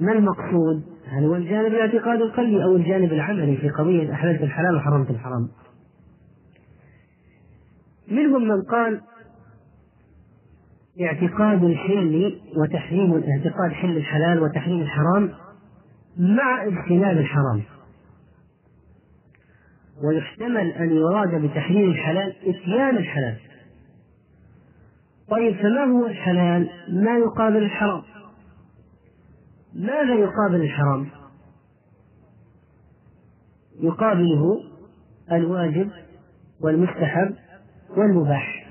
A: ما المقصود؟ هل هو الجانب الاعتقاد القلبي أو الجانب العملي في قضية أحللت الحلال وحرمت الحرام؟ منهم من قال اعتقاد الحل وتحريم اعتقاد حل الحلال وتحريم الحرام مع اجتناب الحرام. ويحتمل أن يراد بتحريم الحلال إتيان الحلال. طيب فما هو الحلال؟ ما يقابل الحرام. ماذا يقابل الحرام؟ يقابله الواجب والمستحب والمباح.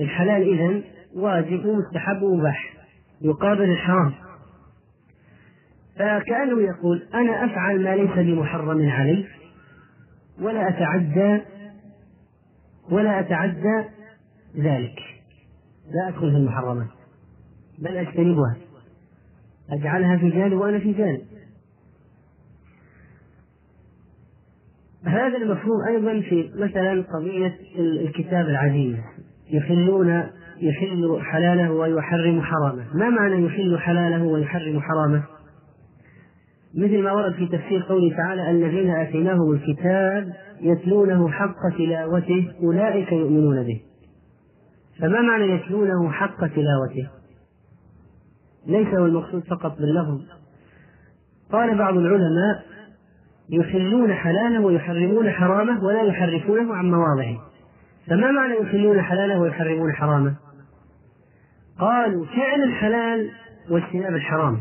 A: الحلال إذن واجب ومستحب ومباح. يقابل الحرام. فكأنه يقول أنا أفعل ما ليس بمحرم علي ولا أتعدى ولا أتعدى ذلك. لا أدخل في المحرمات. بل أجتنبها. أجعلها في جانب وأنا في جانب. هذا المفهوم أيضا في مثلا قضية الكتاب العزيز. يحلون يحل حلاله ويحرم حرامه. ما معنى يحل حلاله ويحرم حرامه؟ مثل ما ورد في تفسير قوله تعالى الذين آتيناهم الكتاب يتلونه حق تلاوته أولئك يؤمنون به. فما معنى يتلونه حق تلاوته؟ ليس هو المقصود فقط باللفظ. قال بعض العلماء يحلون حلاله ويحرمون حرامه ولا يحرفونه عن مواضعه. فما معنى يحلون حلاله ويحرمون حرامه؟ قالوا فعل الحلال واجتناب الحرام.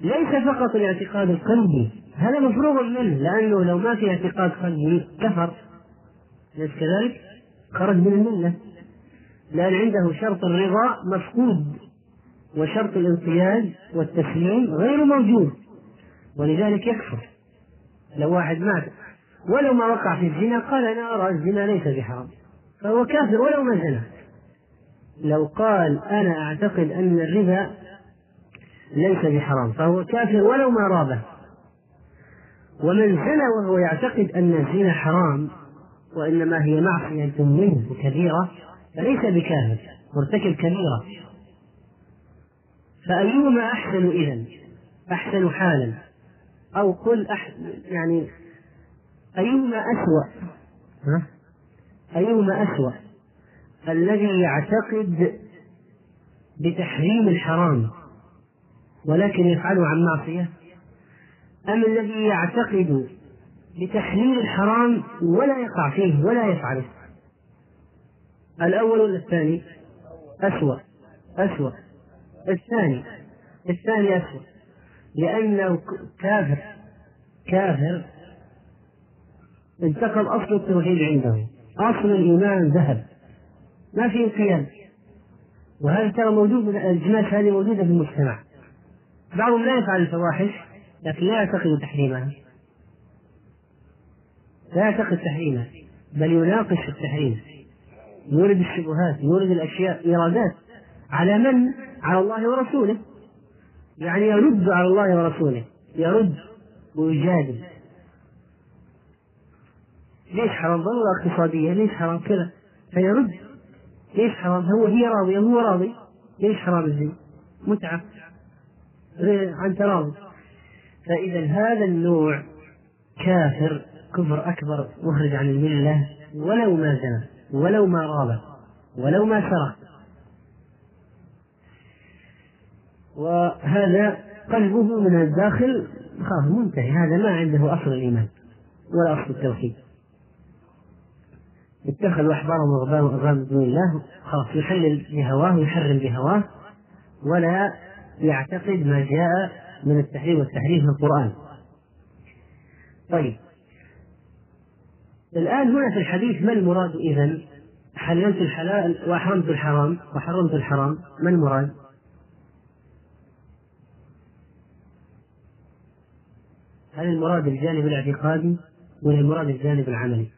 A: ليس فقط الاعتقاد القلبي هذا مفروغ منه لأنه لو ما في اعتقاد قلبي كفر أليس كذلك؟ خرج من الملة. لأن عنده شرط الرضا مفقود وشرط الانقياد والتسليم غير موجود. ولذلك يكفر. لو واحد مات ولو ما وقع في الزنا قال أنا أرى الزنا ليس بحرام. فهو كافر ولو ما زنى. لو قال أنا أعتقد أن الربا ليس بحرام فهو كافر ولو ما رابه. ومن زنى وهو يعتقد أن الزنا حرام وإنما هي معصية منه كبيرة فليس بكافر مرتكب كبيرة. فأيهما أحسن إذا أحسن حالا. أو قل أحسن يعني أيهما أسوأ؟ ها؟ أيهما أسوأ؟ الذي يعتقد بتحريم الحرام ولكن يفعله عن معصية؟ أم الذي يعتقد بتحليل الحرام ولا يقع فيه ولا يفعله؟ الأول ولا الثاني؟ أسوأ. أسوأ. الثاني. الثاني أسوأ. لأنه كافر. كافر. انتقل أصل التوحيد عنده. أصل الإيمان ذهب. ما في انقياد. وهذا ترى موجود الجناس هذه موجودة في المجتمع. بعضهم لا يفعل الفواحش لكن لا يعتقد تحريمها لا يعتقد تحريمها بل يناقش التحريم. يورد الشبهات يورد الأشياء إيرادات. على من؟ على الله ورسوله. يعني يرد على الله ورسوله يرد ويجادل ليش حرام؟ ضرورة اقتصادية ليش حرام كذا؟ فيرد. ليش حرام؟ هو هي راضية هو راضي. ليش حرام الزين متعة. عن تراضي فإذا هذا النوع كافر كفر أكبر مخرج عن الملة ولو ما زنى ولو ما راب ولو ما سرق وهذا قلبه من الداخل خاف منتهي. هذا ما عنده أصل الإيمان ولا أصل التوحيد. اتخذوا أحبارهم ورهبانهم أربابا دون الله خلاص يحلل بهواه ويحرم بهواه ولا يعتقد ما جاء من التحريم والتحريف في القرآن. طيب. الآن هنا في الحديث ما المراد إذا حللت الحلال وأحرمت الحرام وحرمت الحرام ما المراد؟ هل المراد الجانب الاعتقادي ولا المراد الجانب العملي؟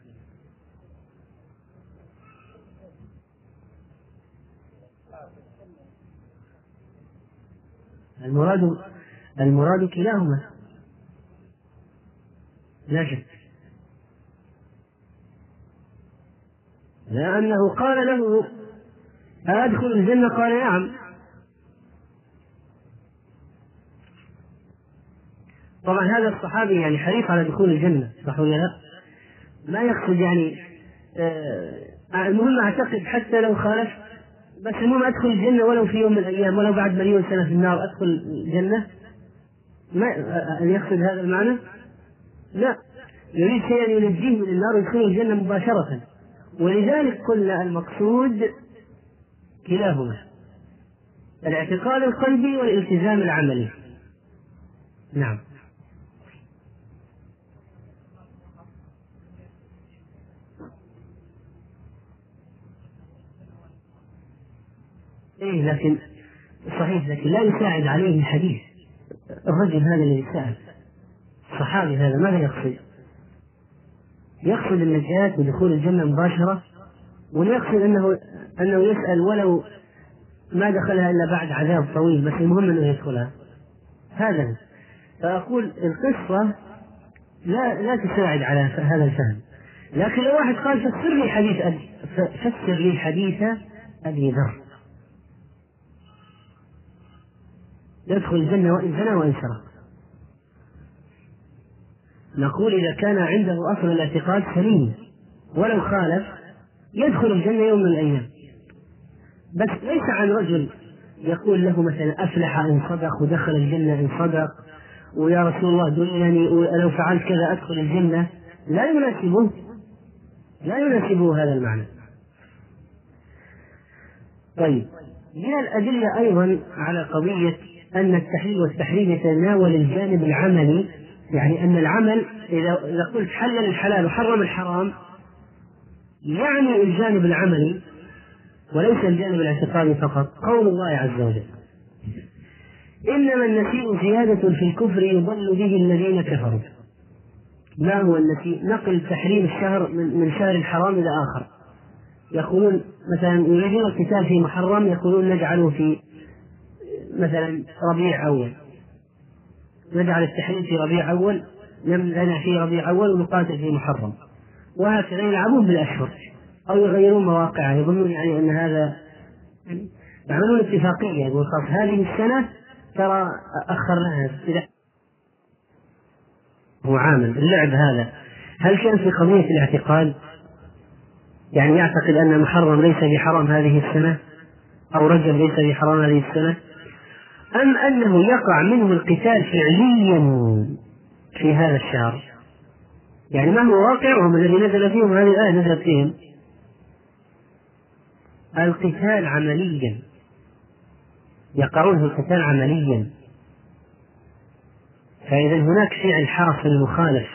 A: المراد المراد كلاهما. لا شك. لأنه قال له أدخل الجنة؟ قال نعم. طبعا هذا الصحابي يعني حريص على دخول الجنة صح ولا لا؟ ما يقصد يعني آه المهم أعتقد حتى لو خالفت بس المهم أدخل الجنة ولو في يوم من الأيام ولو بعد مليون سنة في النار أدخل الجنة؟ ما يقصد هذا المعنى؟ لا. يريد شيئا ينجيه من النار ويدخل الجنة مباشرة. ولذلك قلنا المقصود كلاهما الاعتقاد القلبي والالتزام العملي. نعم. إيه لكن صحيح لكن لا يساعد عليه الحديث. الرجل هذا الذي سأل الصحابي هذا ماذا يقصد؟ يقصد النجاة ودخول الجنة مباشرة ولا يقصد أنه أنه يسأل ولو ما دخلها إلا بعد عذاب طويل بس المهم أنه يدخلها. هذا فأقول القصة لا لا تساعد على هذا الفهم. لكن لو واحد قال فسر لي حديث أبي فسر لي حديث أبي ذر. يدخل الجنة وإن زنى وإن سرق نقول إذا كان عنده أصل الاعتقاد سليم ولو خالف يدخل الجنة يوم من الأيام. بس ليس عن رجل يقول له مثلا أفلح إن صدق ودخل الجنة إن صدق ويا رسول الله دلني ولو فعلت كذا أدخل الجنة. لا يناسبه. لا يناسبه هذا المعنى. طيب من الأدلة أيضا على قضية أن التحليل والتحريم يتناول الجانب العملي. يعني أن العمل إذا إذا قلت حلل الحلال وحرم الحرام يعني الجانب العملي وليس الجانب الاعتقادي فقط. قول الله عز وجل إنما النسيء زيادة في الكفر يضل به الذين كفروا. ما هو النسيء؟ نقل تحريم الشهر من شهر الحرام إلى آخر. يقولون مثلا يريدون القتال في محرم يقولون نجعله في مثلا ربيع أول. نجعل التحريم في ربيع أول نمنع في ربيع أول ونقاتل في محرم. وهكذا يلعبون بالأشهر. أو يغيرون مواقعها يظنون يعني أن هذا يعملون اتفاقية. يقول خلاص هذه السنة ترى أخرناها هو عامل. اللعب هذا هل كان في قضية الاعتقاد يعني يعتقد أن محرم ليس بحرام هذه السنة؟ أو رجل ليس بحرام هذه السنة؟ أم أنه يقع منه القتال فعليا في هذا الشهر؟ يعني ما هو واقعهم الذي نزل فيهم هذه الآية نزلت فيهم. القتال عمليا. يقعون في القتال عمليا. فإذا هناك فعل حاصل مخالف.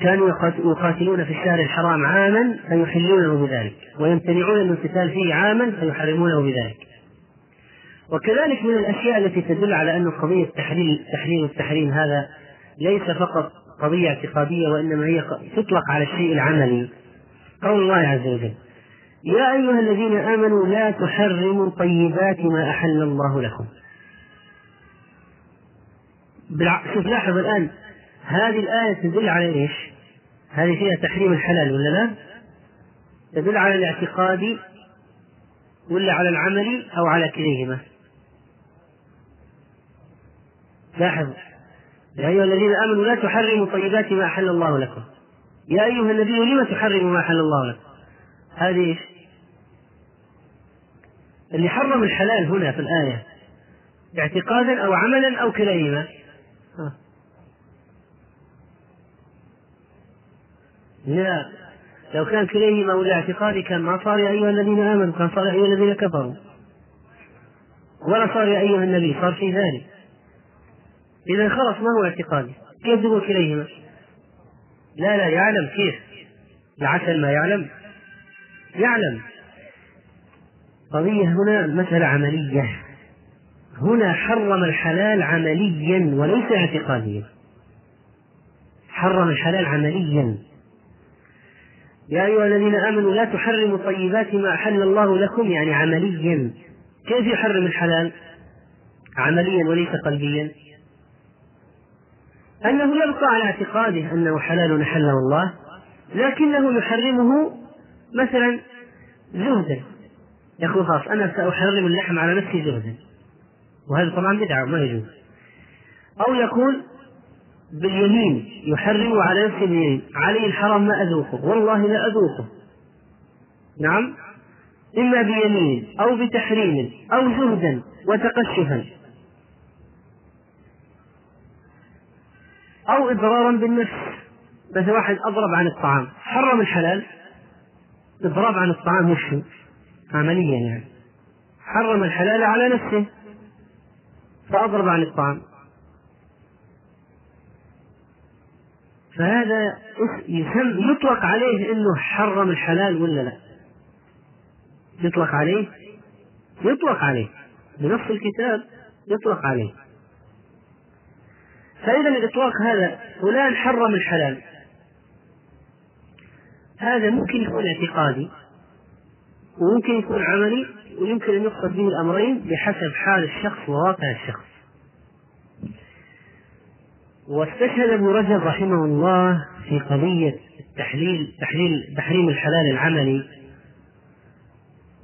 A: كانوا يقاتلون في الشهر الحرام عاما فيحلونه بذلك ويمتنعون من القتال فيه عاما فيحرمونه بذلك. وكذلك من الأشياء التي تدل على أن قضية تحليل التحليل والتحريم هذا ليس فقط قضية اعتقادية وإنما هي تطلق على الشيء العملي. قول الله عز وجل يا أيها الذين آمنوا لا تحرموا طيبات ما أحل الله لكم. شوف لاحظ الآن هذه الآية تدل على إيش؟ هذه فيها تحريم الحلال ولا لا؟ تدل على الاعتقاد ولا على العمل أو على كليهما؟ لاحظ يا أيها الذين آمنوا لا تحرموا طيبات ما أحل الله لكم يا أيها النبي لم تحرموا ما أحل الله لكم هذه إيش؟ اللي حرم الحلال هنا في الآية اعتقادا أو عملا أو كليهما لا لو كان كليهما ولا اعتقادي كان ما صار يا أيها الذين آمنوا كان صار يا أيها الذين كفروا. ولا صار يا أيها النبي صار في ذلك. إذا خلص ما هو اعتقادي؟ كيف تقول كليهما؟ لا لا يعلم كيف. العسل ما يعلم. يعلم. قضية هنا مسألة عملية. هنا حرم الحلال عمليا وليس اعتقاديا. حرم الحلال عمليا. يا أيها الذين آمنوا لا تحرموا طيبات ما أحل الله لكم يعني عمليا. كيف يحرم الحلال؟ عمليا وليس قلبيا. أنه يبقى على اعتقاده أنه حلال حله الله لكنه يحرمه مثلا زهدا. يقول خلاص أنا سأحرم اللحم على نفسي زهدا. وهذا طبعا بدعة ما يجوز. أو يقول باليمين يحرم على نفسه باليمين علي الحرام ما أذوقه. والله لا أذوقه. نعم؟ إما بيمين أو بتحريم أو زهدا وتقشفا. أو إضرارا بالنفس. مثل واحد أضرب عن الطعام. حرم الحلال؟ إضراب عن الطعام وش عمليا يعني. حرم الحلال على نفسه. فأضرب عن الطعام. فهذا يسم يطلق عليه إنه حرم الحلال ولا لا؟ يطلق عليه؟ يطلق عليه. بنص الكتاب يطلق عليه. فإذا الإطلاق هذا فلان حرم الحلال. هذا ممكن يكون اعتقادي وممكن يكون عملي ويمكن أن يقصد به الأمرين بحسب حال الشخص وواقع الشخص. واستشهد ابن رجب رحمه الله في قضية التحليل تحليل تحريم الحلال العملي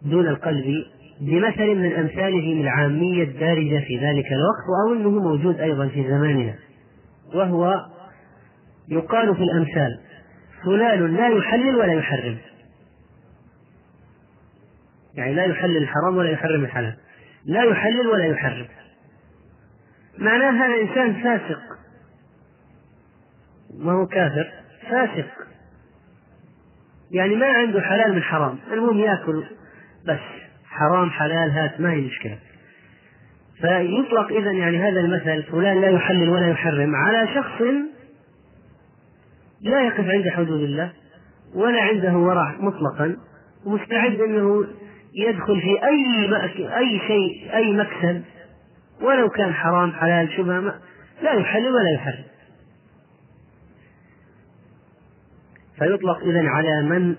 A: دون القلب بمثل من أمثاله العامية الدارجة في ذلك الوقت أو أنه موجود أيضا في زماننا. وهو يقال في الأمثال فلان لا يحلل ولا يحرم. يعني لا يحلل الحرام ولا يحرم الحلال. لا يحلل ولا يحرم. معناه هذا إنسان فاسق. ما هو كافر فاسق. يعني ما عنده حلال من حرام المهم يأكل بس. حرام حلال هات ما هي مشكلة. فيطلق إذا يعني هذا المثل فلان لا يحلل ولا يحرم على شخص لا يقف عند حدود الله ولا عنده ورع مطلقا ومستعد أنه يدخل في أي أي شيء أي مكسب. ولو كان حرام حلال شبهة لا يحلل ولا يحرم. فيطلق إذا على من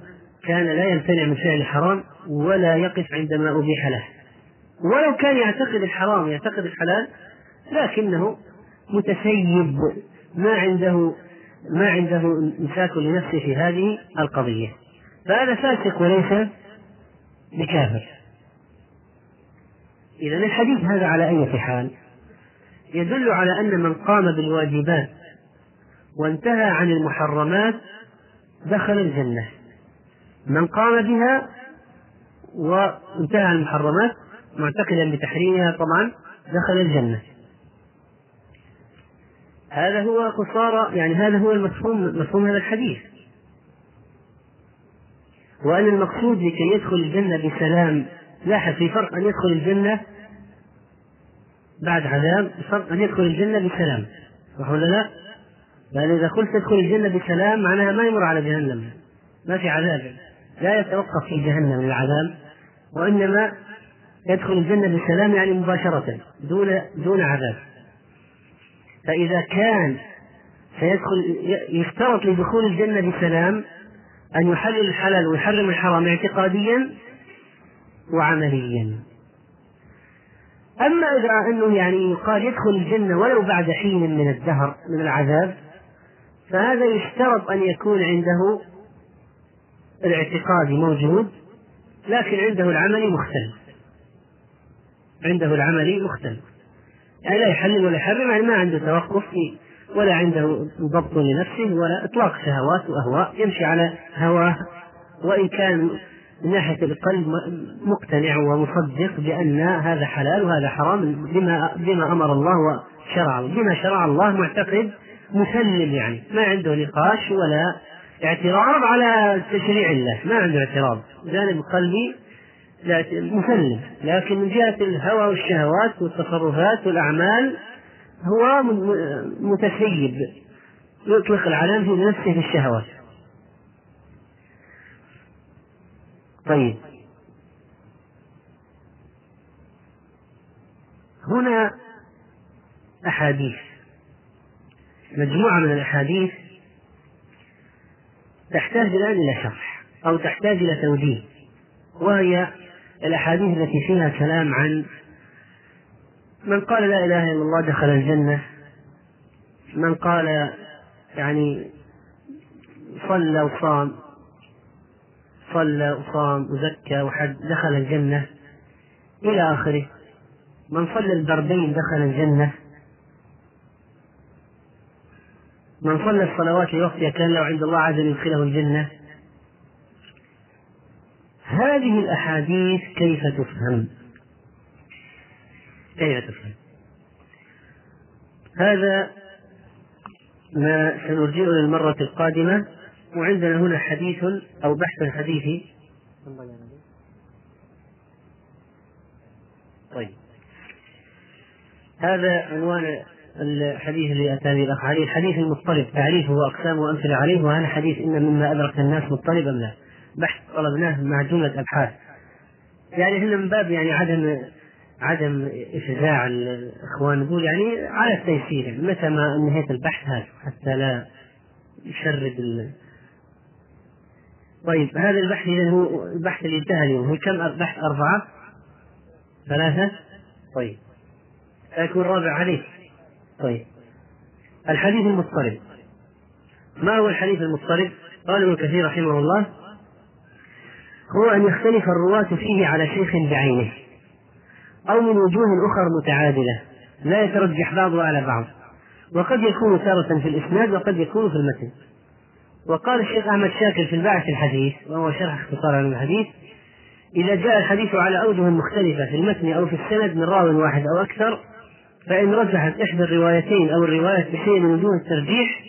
A: كان لا يمتنع من فعل الحرام ولا يقف عندما أبيح له. ولو كان يعتقد الحرام يعتقد الحلال لكنه متسيب. ما عنده ما عنده امساك لنفسه في هذه القضية. فهذا فاسق وليس بكافر. إذا الحديث هذا على أي حال؟ يدل على أن من قام بالواجبات وانتهى عن المحرمات دخل الجنة. من قام بها وانتهى المحرمات معتقدا بتحريمها طبعا دخل الجنة. هذا هو قصارى يعني هذا هو المفهوم مفهوم هذا الحديث. وأن المقصود لكي يدخل الجنة بسلام لاحظ في فرق أن يدخل الجنة بعد عذاب فرق أن يدخل الجنة بسلام. صح ولا لا؟ لأن إذا قلت تدخل الجنة بسلام معناها ما يمر على جهنم. ما في عذاب. لا يتوقف في جهنم العذاب وإنما يدخل الجنة بسلام يعني مباشرة دون دون عذاب. فإذا كان سيدخل يشترط لدخول الجنة بسلام أن يحلل الحلال ويحرم الحرام اعتقاديا وعمليا. أما إذا أنه يعني يقال يدخل الجنة ولو بعد حين من الدهر من العذاب فهذا يشترط أن يكون عنده الاعتقاد موجود لكن عنده العملي مختلف. عنده العملي مختلف. يعني لا يحلل ولا يحرم يعني ما عنده توقف ولا عنده ضبط لنفسه ولا إطلاق شهوات وأهواء يمشي على هواه. وإن كان من ناحية القلب مقتنع ومصدق بأن هذا حلال وهذا حرام بما بما أمر الله وشرع بما شرع الله معتقد مسلم يعني. ما عنده نقاش ولا اعتراض على تشريع الله. ما عنده اعتراض. جانب قلبي مسلم. لكن من جهة الهوى والشهوات والتصرفات والأعمال هو متسيب. يطلق العلام في نفسه في الشهوات. طيب. هنا أحاديث. مجموعة من الأحاديث تحتاج الآن إلى شرح أو تحتاج إلى توجيه وهي الأحاديث التي فيها كلام عن من قال لا إله إلا الله دخل الجنة من قال يعني صلى وصام صلى وصام وزكى وحج دخل الجنة إلى آخره. من صلى البردين دخل الجنة. من صلى الصلوات لوقتها كان له عند الله عز يدخله الجنة هذه الأحاديث كيف تفهم؟ كيف تفهم؟ هذا ما سنرجئه للمرة القادمة وعندنا هنا حديث أو بحث حديثي طيب هذا عنوان الحديث اللي أتاني الأخ علي الحديث المضطرب تعريفه وأقسامه وأمثلة عليه وهذا حديث إن مما أدرك الناس مضطرب أم لا؟ بحث طلبناه مع جملة أبحاث. يعني إحنا من باب يعني عدم عدم إفزاع الإخوان نقول يعني على التيسير. يعني متى ما انهيت البحث هذا حتى لا يشرد ال... طيب هذا البحث إذا هو البحث اللي انتهى اليوم. هو كم بحث؟ أربعة؟ ثلاثة؟ طيب. يكون رابع عليك. طيب. الحديث المضطرب. ما هو الحديث المضطرب؟ قال ابن كثير رحمه الله هو أن يختلف الرواة فيه على شيخ بعينه أو من وجوه أخرى متعادلة لا يترجح بعضها على بعض وقد يكون تارة في الإسناد وقد يكون في المتن. وقال الشيخ أحمد شاكر في الباعث الحديث وهو شرح اختصار الحديث إذا جاء الحديث على أوجه مختلفة في المتن أو في السند من راو واحد أو أكثر فإن رجحت إحدى الروايتين أو الرواية بشيء من وجوه الترجيح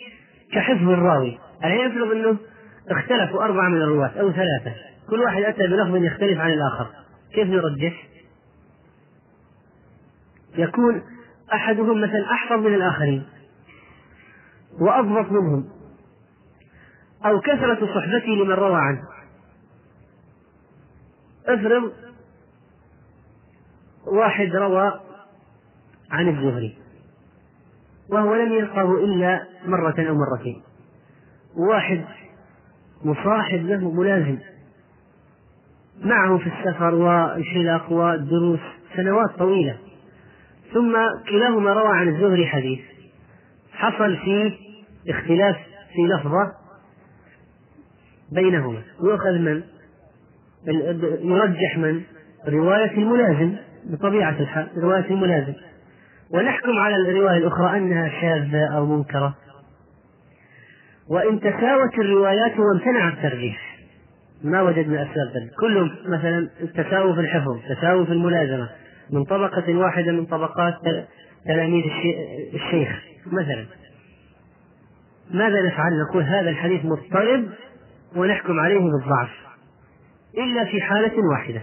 A: كحفظ الراوي. الحين يفرض أنه اختلفوا أربعة من الرواة أو ثلاثة. كل واحد أتى بلفظ يختلف عن الآخر. كيف نرجح؟ يكون أحدهم مثلا أحفظ من الآخرين وأضبط منهم. أو كثرة صحبتي لمن روى عنه. افرض واحد روى عن الزهري وهو لم يلقه إلا مرة أو مرتين. واحد مصاحب له ملازم. معه في السفر والحلق والدروس سنوات طويلة. ثم كلاهما روى عن الزهري حديث. حصل فيه اختلاف في لفظة بينهما. يؤخذ من يرجح من رواية الملازم بطبيعة الحال رواية الملازم. ونحكم على الرواية الأخرى أنها شاذة أو منكرة. وإن تساوت الروايات وامتنع الترجيح. ما وجدنا أسباب ذلك كلهم مثلا تساووا في الحفظ تساووا في الملازمة. من طبقة واحدة من طبقات تلاميذ الشيخ مثلا. ماذا نفعل؟ نقول هذا الحديث مضطرب ونحكم عليه بالضعف. إلا في حالة واحدة.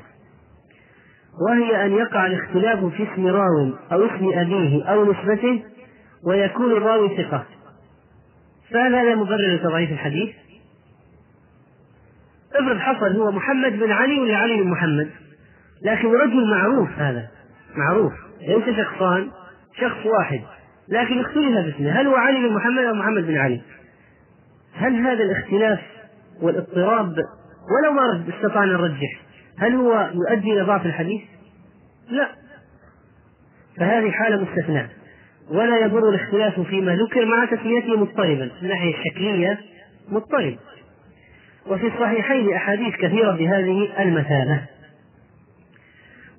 A: وهي أن يقع الاختلاف في اسم راو أو اسم أبيه أو نسبته ويكون الراوي ثقة. فهل هذا مبرر لتضعيف الحديث؟ افرض حصل هو محمد بن علي ولا علي بن محمد؟ لكن رجل معروف هذا معروف ليس شخصان شخص واحد. لكن اختلف في اسمه هل هو علي بن محمد أو محمد بن علي؟ هل هذا الاختلاف والإضطراب ولو ما استطعنا نرجح هل هو يؤدي إلى ضعف الحديث؟ لا. فهذه حالة مستثناة. ولا يضر الاختلاف فيما ذكر مع تسميته مضطربا من الناحية الشكلية مضطرب. وفي الصحيحين أحاديث كثيرة بهذه المثابة.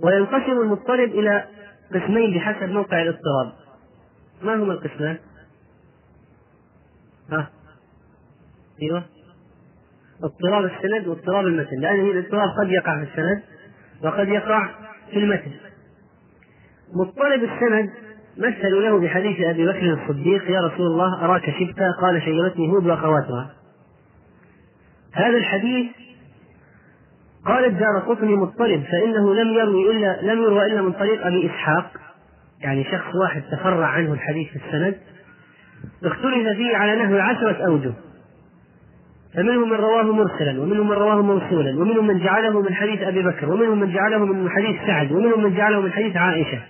A: وينقسم المضطرب إلى قسمين بحسب موقع الاضطراب. ما هما القسمان؟ ها؟ أيوه. اضطراب السند واضطراب المتن لأن الاضطراب قد يقع في السند وقد يقع في المتن. مضطرب السند مثلوا له بحديث أبي بكر الصديق يا رسول الله أراك شبتا قال شيبتني هود واخواتها هذا الحديث قال الدار قطني مضطرب فإنه لم يروي الا لم يروى إلا من طريق أبي إسحاق. يعني شخص واحد تفرع عنه الحديث في السند اختلف فيه على نحو عشرة أوجه. فمنهم من رواه مرسلا ومنهم من رواه موصولا ومنهم من جعله من حديث أبي بكر ومنهم من جعله من حديث سعد ومنهم من جعله من حديث عائشة.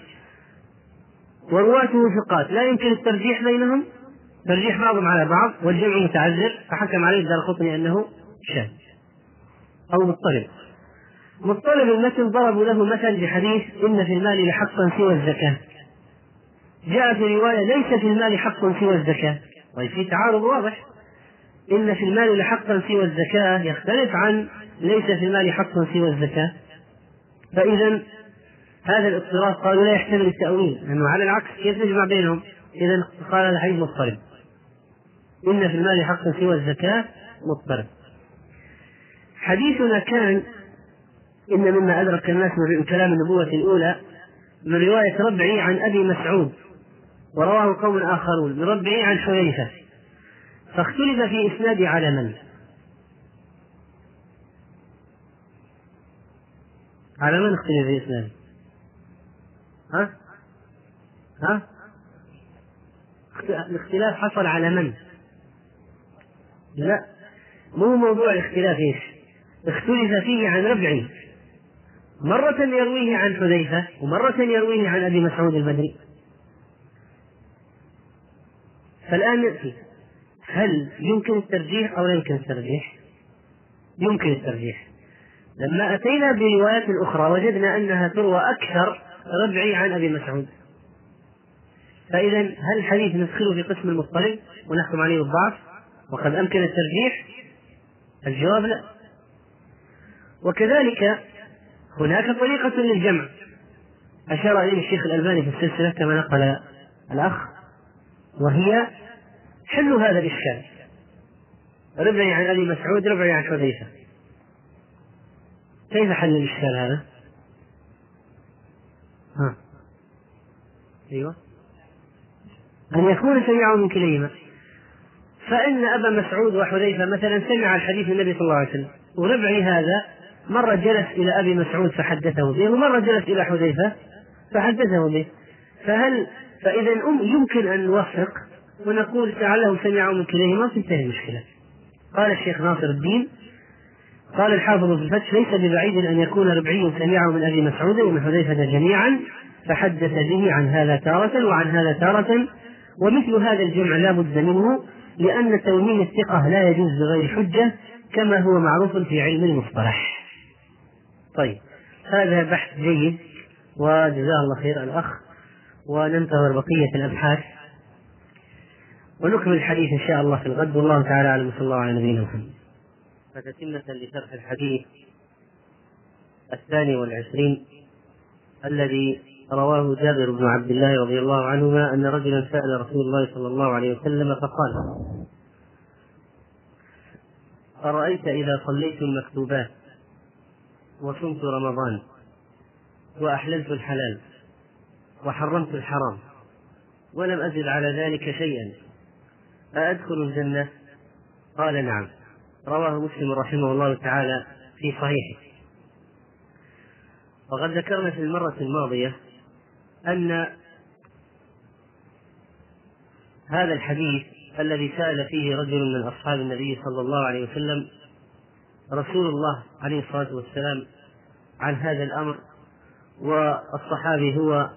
A: ورواته ثقات. لا يمكن الترجيح بينهم. ترجيح بعضهم على بعض والجمع متعذر فحكم عليه الدار القطني أنه شاذ. أو مضطرب. مضطرب المتن ضربوا له مثل بحديث إن في المال لحقا سوى الزكاة. جاء في رواية ليس في المال حق سوى الزكاة. طيب في تعارض واضح. إن في المال لحقا سوى الزكاة يختلف عن ليس في المال حق سوى الزكاة. فإذا هذا الاضطراب قالوا لا يحتمل التأويل لأنه على العكس كيف نجمع بينهم؟ إذا قال الحديث مضطرب. إن في المال حق سوى الزكاة مضطرب. حديثنا كان إن مما أدرك الناس من كلام النبوة الأولى من رواية ربعي عن أبي مسعود ورواه قوم آخرون من ربعي عن حذيفة. فاختلف في إسناد على من؟ على من اختلف في إسناد؟ ها؟ ها؟ الاختلاف حصل على من؟ لا. مو موضوع الاختلاف إيش؟ اختلف فيه عن ربعي مرة يرويه عن حذيفة ومرة يرويه عن أبي مسعود البدري. فالآن نأتي. هل يمكن الترجيح أو لا يمكن الترجيح؟ يمكن الترجيح. لما أتينا بروايات أخرى وجدنا أنها تروى أكثر ربعي عن أبي مسعود. فإذا هل الحديث ندخله في قسم المضطرب ونحكم عليه بالضعف؟ وقد أمكن الترجيح؟ الجواب لا. وكذلك هناك طريقة للجمع. أشار إليه الشيخ الألباني في السلسلة كما نقل الأخ وهي حل هذا الإشكال ربعي عن أبي مسعود ربعي عن حذيفة. كيف حل الإشكال هذا؟ ها. أيوه. أن يكون سمعه من كليهما. فإن أبا مسعود وحذيفة مثلا سمع الحديث النبي صلى الله عليه وسلم وربعي هذا مرة جلس إلى أبي مسعود فحدثه به ومرة جلس إلى حذيفة فحدثه به. فهل فإذا يمكن أن نوفق ونقول لعله سمعه من كليهما تنتهي المشكلة قال الشيخ ناصر الدين قال الحافظ في الفتح ليس ببعيد أن يكون ربعي سمعه من أبي مسعود ومن حذيفة جميعا فحدث به عن هذا تارة وعن هذا تارة ومثل هذا الجمع لا بد منه لأن توهين الثقة لا يجوز بغير حجة كما هو معروف في علم المصطلح. طيب هذا بحث جيد وجزاه الله خير الأخ وننتظر بقية الأبحاث. ونكمل الحديث إن شاء الله في الغد. والله تعالى أعلم. صلى الله على نبينا محمد. فتتمة لشرح الحديث الثاني والعشرين الذي رواه جابر بن عبد الله رضي الله عنهما أن رجلا سأل رسول الله صلى الله عليه وسلم فقال أرأيت إذا صليت المكتوبات وصمت رمضان وأحللت الحلال وحرمت الحرام ولم أزد على ذلك شيئا أأدخل الجنة؟ قال نعم رواه مسلم رحمه الله تعالى في صحيحه وقد ذكرنا في المرة الماضية أن هذا الحديث الذي سأل فيه رجل من أصحاب النبي صلى الله عليه وسلم رسول الله عليه الصلاة والسلام عن هذا الأمر والصحابي هو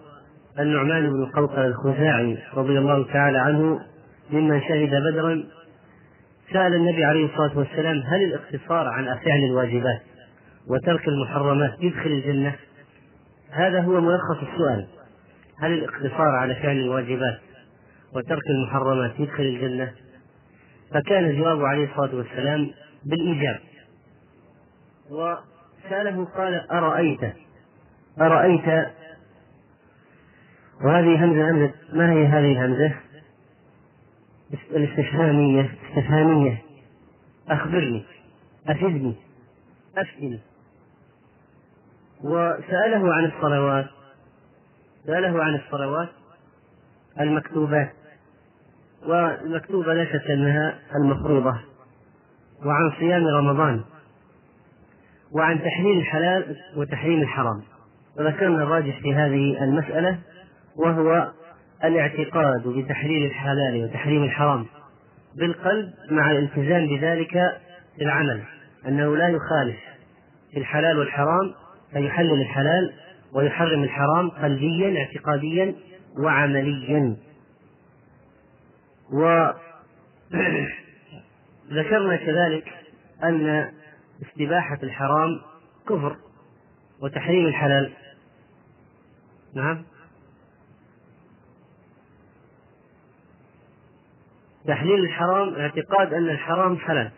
A: النعمان بن قوقل الخزاعي رضي الله تعالى عنه ممن شهد بدرا سأل النبي عليه الصلاة والسلام هل الاقتصار عن فعل الواجبات وترك المحرمات يدخل الجنة؟ هذا هو ملخص السؤال هل الاقتصار على فعل الواجبات وترك المحرمات يدخل الجنة؟ فكان الجواب عليه الصلاة والسلام بالإيجاب وسأله قال أرأيت أرأيت وهذه همزة همزة ما هي هذه الهمزة؟ الاستفهامية استفهامية. أخبرني أفدني أفتني وسأله عن الصلوات سأله عن الصلوات المكتوبات والمكتوبة لا شك أنها المفروضة. وعن صيام رمضان. وعن تحليل الحلال وتحريم الحرام. وذكرنا الراجح في هذه المسألة وهو الاعتقاد بتحليل الحلال وتحريم الحرام بالقلب مع الالتزام بذلك في العمل أنه لا يخالف في الحلال والحرام فيحلل الحلال ويحرم الحرام قلبيا اعتقاديا وعمليا. وذكرنا كذلك أن استباحة الحرام كفر وتحريم الحلال. نعم؟ تحليل الحرام اعتقاد أن الحرام حلال.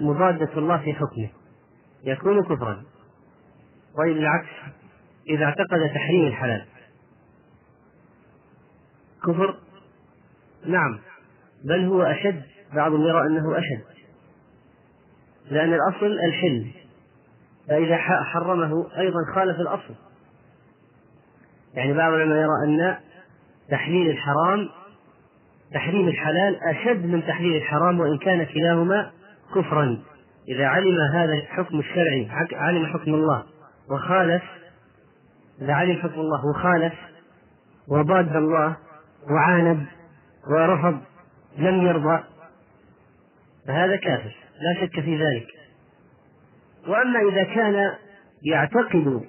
A: مضادة الله في حكمه. يكون كفرا. طيب العكس إذا اعتقد تحريم الحلال. كفر؟ نعم. بل هو أشد. بعضهم يرى أنه أشد. لأن الأصل الحل. فإذا حرمه أيضا خالف الأصل. يعني بعض العلماء يرى أن تحليل الحرام تحريم الحلال أشد من تحليل الحرام وإن كان كلاهما كفرا. إذا علم هذا الحكم الشرعي علم حكم الله وخالف إذا علم حكم الله وخالف وضاد الله وعاند ورفض لم يرضى فهذا كافر لا شك في ذلك. وأما إذا كان يعتقد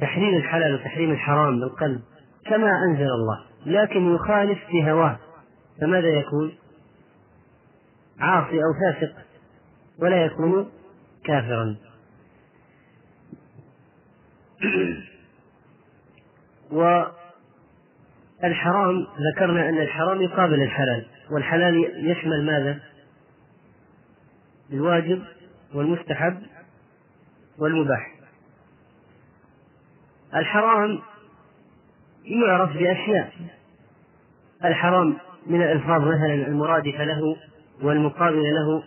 A: تحريم الحلال وتحريم الحرام بالقلب كما أنزل الله لكن يخالف في هواه فماذا يكون؟ عاصي أو فاسق ولا يكون كافرا والحرام ذكرنا أن الحرام يقابل الحلال والحلال يشمل ماذا؟ الواجب والمستحب والمباح الحرام يعرف بأشياء الحرام من الألفاظ مثلا المرادفة له والمقابلة له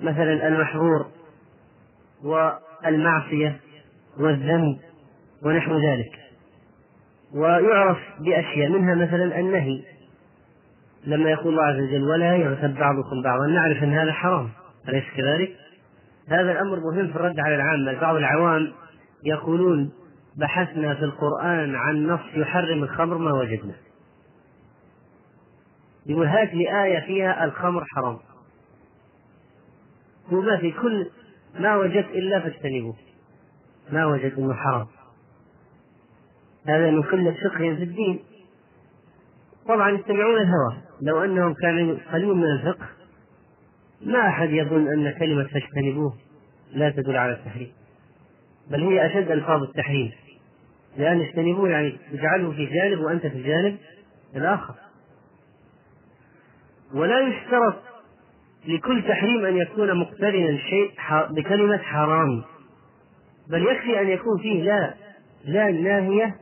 A: مثلا المحظور والمعصية والذنب ونحو ذلك. ويعرف بأشياء منها مثلا النهي. لما يقول الله عز وجل ولا يغتب بعضكم بعضا نعرف أن هذا حرام. أليس كذلك؟ هذا الأمر مهم في الرد على العامة. بعض العوام يقولون بحثنا في القرآن عن نص يحرم الخمر ما وجدنا. يقول لي آية فيها الخمر حرام. هو ما في كل ما وجدت إلا فاجتنبوه. ما وجدت أنه حرام. هذا من قلة فقه في الدين. طبعا يتبعون الهوى. لو أنهم كانوا قليل من الفقه ما أحد يظن أن كلمة فاجتنبوه لا تدل على التحريم. بل هي أشد ألفاظ التحريم. لأن اجتنبوه يعني اجعله في جانب وأنت في الجانب الآخر. ولا يشترط لكل تحريم أن يكون مقترنا الشيء بكلمة حرام. بل يكفي أن يكون فيه لا لا الناهية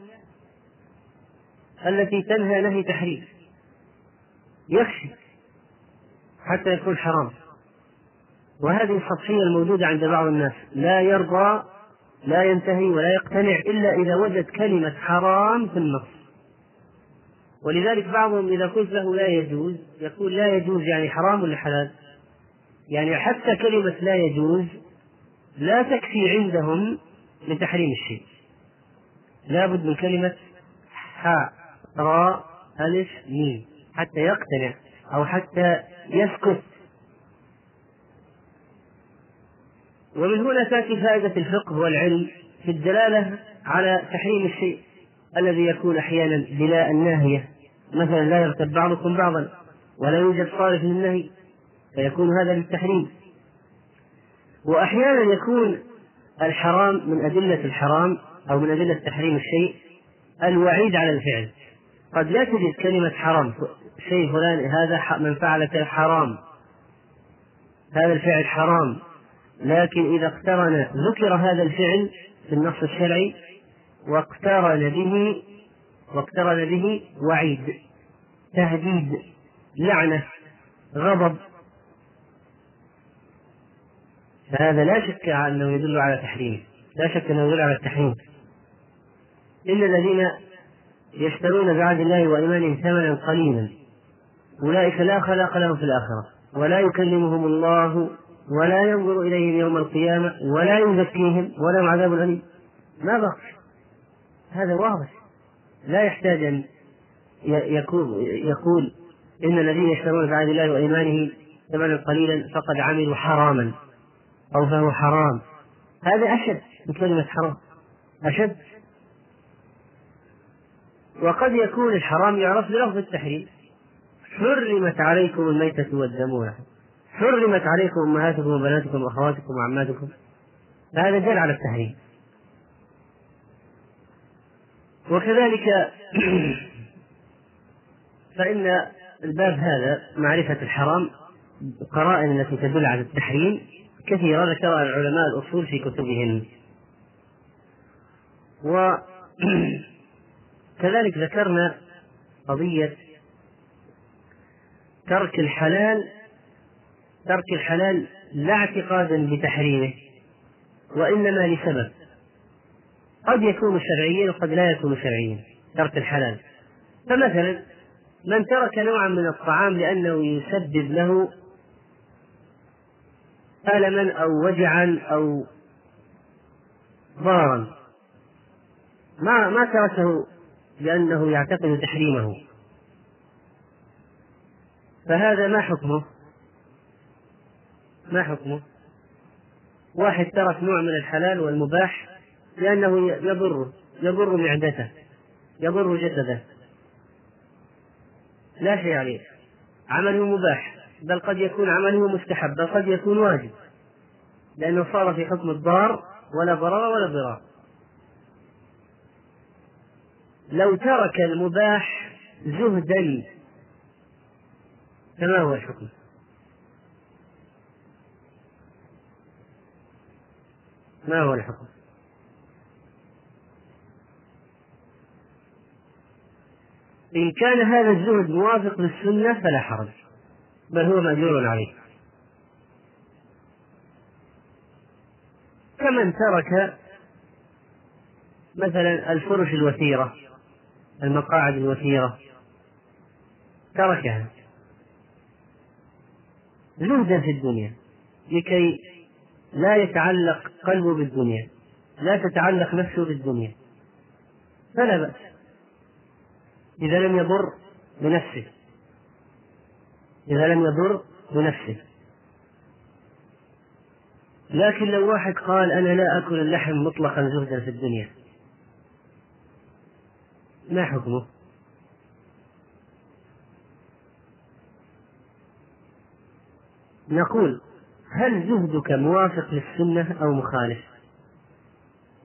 A: التي تنهى نهي تحريم. يكفي حتى يكون حرام. وهذه السطحية الموجودة عند بعض الناس. لا يرضى لا ينتهي ولا يقتنع إلا إذا وجد كلمة حرام في النص. ولذلك بعضهم إذا قلت له لا يجوز يقول لا يجوز يعني حرام ولا حلال؟ يعني حتى كلمة لا يجوز لا تكفي عندهم من تحريم الشيء. لا بد من كلمة حاء راء ألف ميم حتى يقتنع أو حتى يسكت. ومن هنا تأتي فائدة الفقه والعلم في الدلالة على تحريم الشيء الذي يكون أحيانا بلا الناهية. مثلا لا يغتب بعضكم بعضا ولا يوجد صارف للنهي فيكون هذا للتحريم. وأحيانا يكون الحرام من أدلة الحرام أو من أدلة تحريم الشيء الوعيد على الفعل. قد لا تجد كلمة حرام شيء فلان هذا من فعل حرام هذا الفعل حرام. لكن إذا اقترن ذكر هذا الفعل في النص الشرعي واقترن به واقترن به وعيد تهديد لعنة غضب. فهذا لا شك أنه يدل على تحريمه لا شك أنه يدل على التحريم. إن الذين يشترون بعهد الله وإيمانهم ثمنا قليلا أولئك لا خلاق لهم في الآخرة ولا يكلمهم الله ولا ينظر إليهم يوم القيامة ولا يزكيهم ولهم عذاب أليم. ما بقى؟ هذا واضح. لا يحتاج أن يقول إن الذين يشترون بعهد الله وإيمانه ثمنا قليلا فقد عملوا حراما أو فهو حرام. هذا أشد من كلمة حرام. أشد. وقد يكون الحرام يعرف بلفظ التحريم. حرمت عليكم الميتة والدم حرمت عليكم أمهاتكم وبناتكم وأخواتكم وعماتكم. فهذا دل على التحريم. وكذلك فإن الباب هذا معرفة الحرام القرائن التي تدل على التحريم كثيرة ذكرها العلماء الأصول في كتبهم. وكذلك ذكرنا قضية ترك الحلال ترك الحلال لا اعتقادا بتحريمه وإنما لسبب. قد يكون شرعيا وقد لا يكون شرعيا ترك الحلال فمثلا من ترك نوعا من الطعام لأنه يسبب له ألما أو وجعا أو ضررا ما ما تركه لأنه يعتقد تحريمه فهذا ما حكمه؟ ما حكمه؟ واحد ترك نوع من الحلال والمباح لأنه يضره يضر معدته يضر جسده لا شيء عليه عمله مباح بل قد يكون عمله مستحب بل قد يكون واجب لأنه صار في حكم الضار ولا ضرر ولا ضرار لو ترك المباح زهدا فما هو الحكم؟ ما هو الحكم؟ إن كان هذا الزهد موافق للسنة فلا حرج. بل هو مأجور عليه. كمن ترك مثلا الفرش الوثيرة المقاعد الوثيرة تركها. زهدا في الدنيا. لكي لا يتعلق قلبه بالدنيا لا تتعلق نفسه بالدنيا. فلا بأس. إذا لم يضر بنفسه إذا لم يضر بنفسه لكن لو واحد قال أنا لا أكل اللحم مطلقا زهدا في الدنيا ما حكمه؟ نقول هل زهدك موافق للسنة أو مخالف؟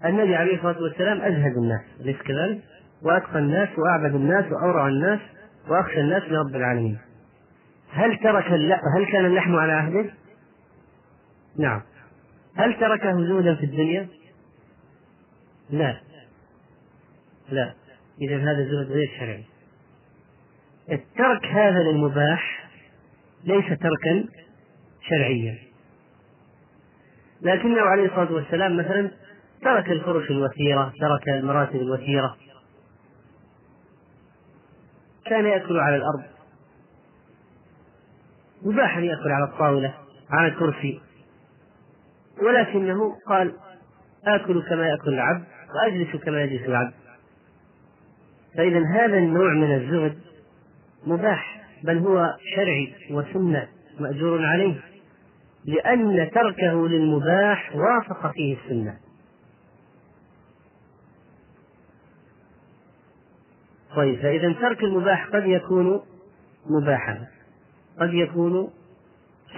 A: النبي عليه الصلاة والسلام أزهد الناس أليس كذلك؟ وأتقى الناس وأعبد الناس وأورع الناس وأخشى الناس لرب العالمين. هل ترك هل كان اللحم على عهده؟ نعم. هل تركه زهدا في الدنيا؟ لا. لا. إذا هذا زهد غير شرعي. الترك هذا للمباح ليس تركا شرعيا. لكنه عليه الصلاة والسلام مثلا ترك الفرش الوثيرة ترك المراتب الوثيرة. كان يأكل على الأرض. مباح أن يأكل على الطاولة على الكرسي. ولكنه قال آكل كما يأكل العبد وأجلس كما يجلس العبد. فإذا هذا النوع من الزهد مباح بل هو شرعي وسنة مأجور عليه لأن تركه للمباح وافق فيه السنة. طيب فإذا ترك المباح قد يكون مباحا قد يكون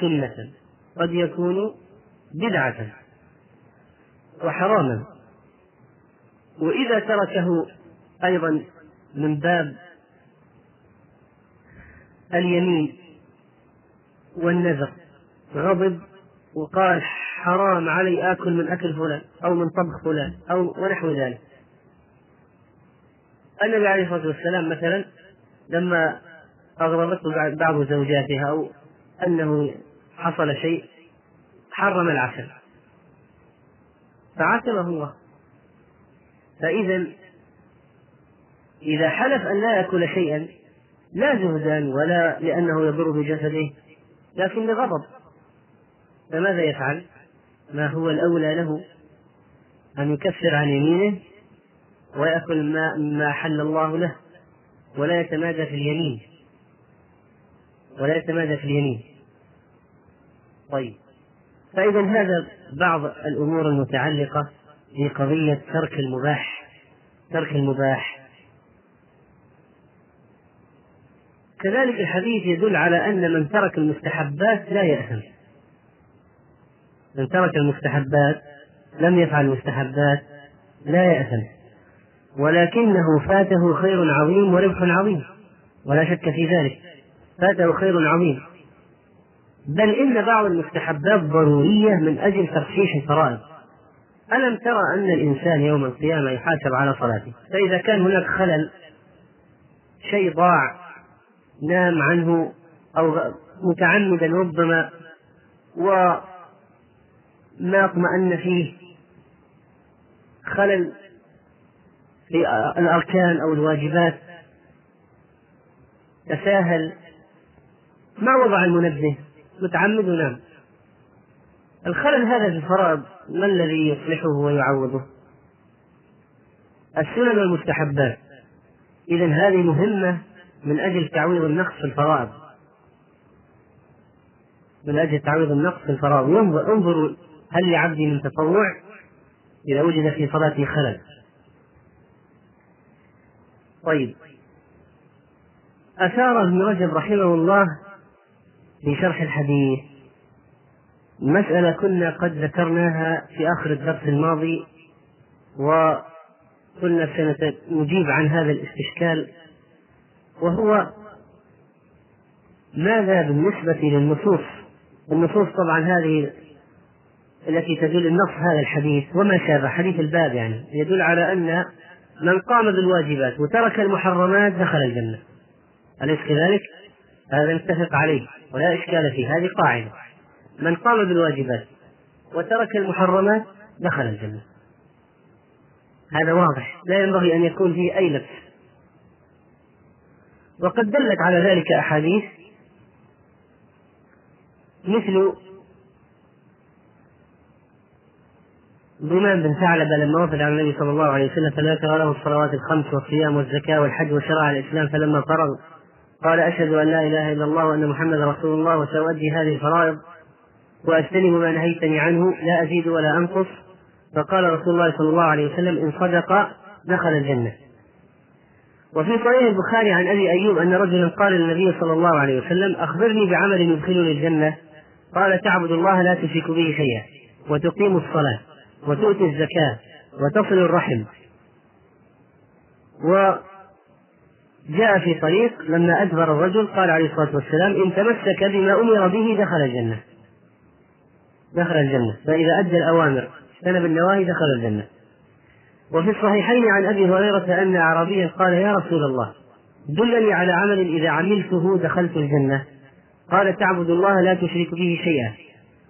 A: سنة قد يكون بدعة وحراما. وإذا تركه أيضا من باب اليمين والنذر غضب وقال حرام علي آكل من أكل فلان أو من طبخ فلان أو ونحو ذلك. النبي عليه الصلاة والسلام مثلا لما أغضبته بعض زوجاتها أو أنه حصل شيء حرم العسل. فعاتبه الله. فإذا إذا حلف أن لا يأكل شيئا لا جهدا ولا لأنه يضر بجسده لكن لغضب فماذا يفعل؟ ما هو الأولى له؟ أن يكفر عن يمينه ويأكل ما ما حل الله له ولا يتمادى في اليمين. ولا يتمادى في اليمين. طيب. فإذا هذا بعض الأمور المتعلقة بقضية ترك المباح ترك المباح. كذلك الحديث يدل على أن من ترك المستحبات لا يأثم. من ترك المستحبات لم يفعل المستحبات لا يأثم. ولكنه فاته خير عظيم وربح عظيم. ولا شك في ذلك. فاته خير عظيم. بل إن بعض المستحبات ضرورية من أجل ترشيح الفرائض. ألم ترى أن الإنسان يوم القيامة يحاسب على صلاته؟ فإذا كان هناك خلل شيء ضاع نام عنه أو متعمدا ربما وما اطمأن فيه خلل في الأركان أو الواجبات. تساهل. ما وضع المنبه؟ متعمد ونام الخلل هذا في الفرائض ما الذي يصلحه ويعوضه؟ السنن والمستحبات. إذا هذه مهمة من أجل تعويض النقص في الفرائض. من أجل تعويض النقص في الفرائض. انظروا هل لعبدي من تطوع إذا وجد في صلاته خلل. طيب. أثار ابن رجب رحمه الله في شرح الحديث مسألة كنا قد ذكرناها في آخر الدرس الماضي وكنا سنجيب عن هذا الاستشكال وهو ماذا بالنسبة للنصوص؟ النصوص طبعا هذه التي تدل النص هذا الحديث وما شابه حديث الباب يعني يدل على أن من قام بالواجبات وترك المحرمات دخل الجنة. أليس كذلك؟ هذا نتفق عليه ولا إشكال فيه هذه قاعدة. من قام بالواجبات وترك المحرمات دخل الجنة. هذا واضح لا ينبغي أن يكون فيه أي لبس. وقد دلت على ذلك أحاديث مثل ضمان بن ثعلبة لما وفد على النبي صلى الله عليه وسلم فذكر له الصلوات الخمس والصيام والزكاة والحج وشرع الإسلام فلما فرغ. قال أشهد أن لا إله إلا الله وأن محمدا رسول الله وسأؤدي هذه الفرائض وأجتنب ما نهيتني عنه لا أزيد ولا أنقص. فقال رسول الله صلى الله عليه وسلم إن صدق دخل الجنة. وفي صحيح البخاري عن أبي أيوب أن رجلا قال للنبي صلى الله عليه وسلم أخبرني بعمل يدخلني الجنة. قال تعبد الله لا تشرك به شيئا وتقيم الصلاة. وتؤتي الزكاة وتصل الرحم. وجاء في طريق لما أدبر الرجل قال عليه الصلاة والسلام إن تمسك بما أمر به دخل الجنة. دخل الجنة. فإذا أدى الأوامر اجتنب النواهي دخل الجنة. وفي الصحيحين عن أبي هريرة أن أعرابيا قال يا رسول الله دلني على عمل إذا عملته دخلت الجنة. قال تعبد الله لا تشرك به شيئا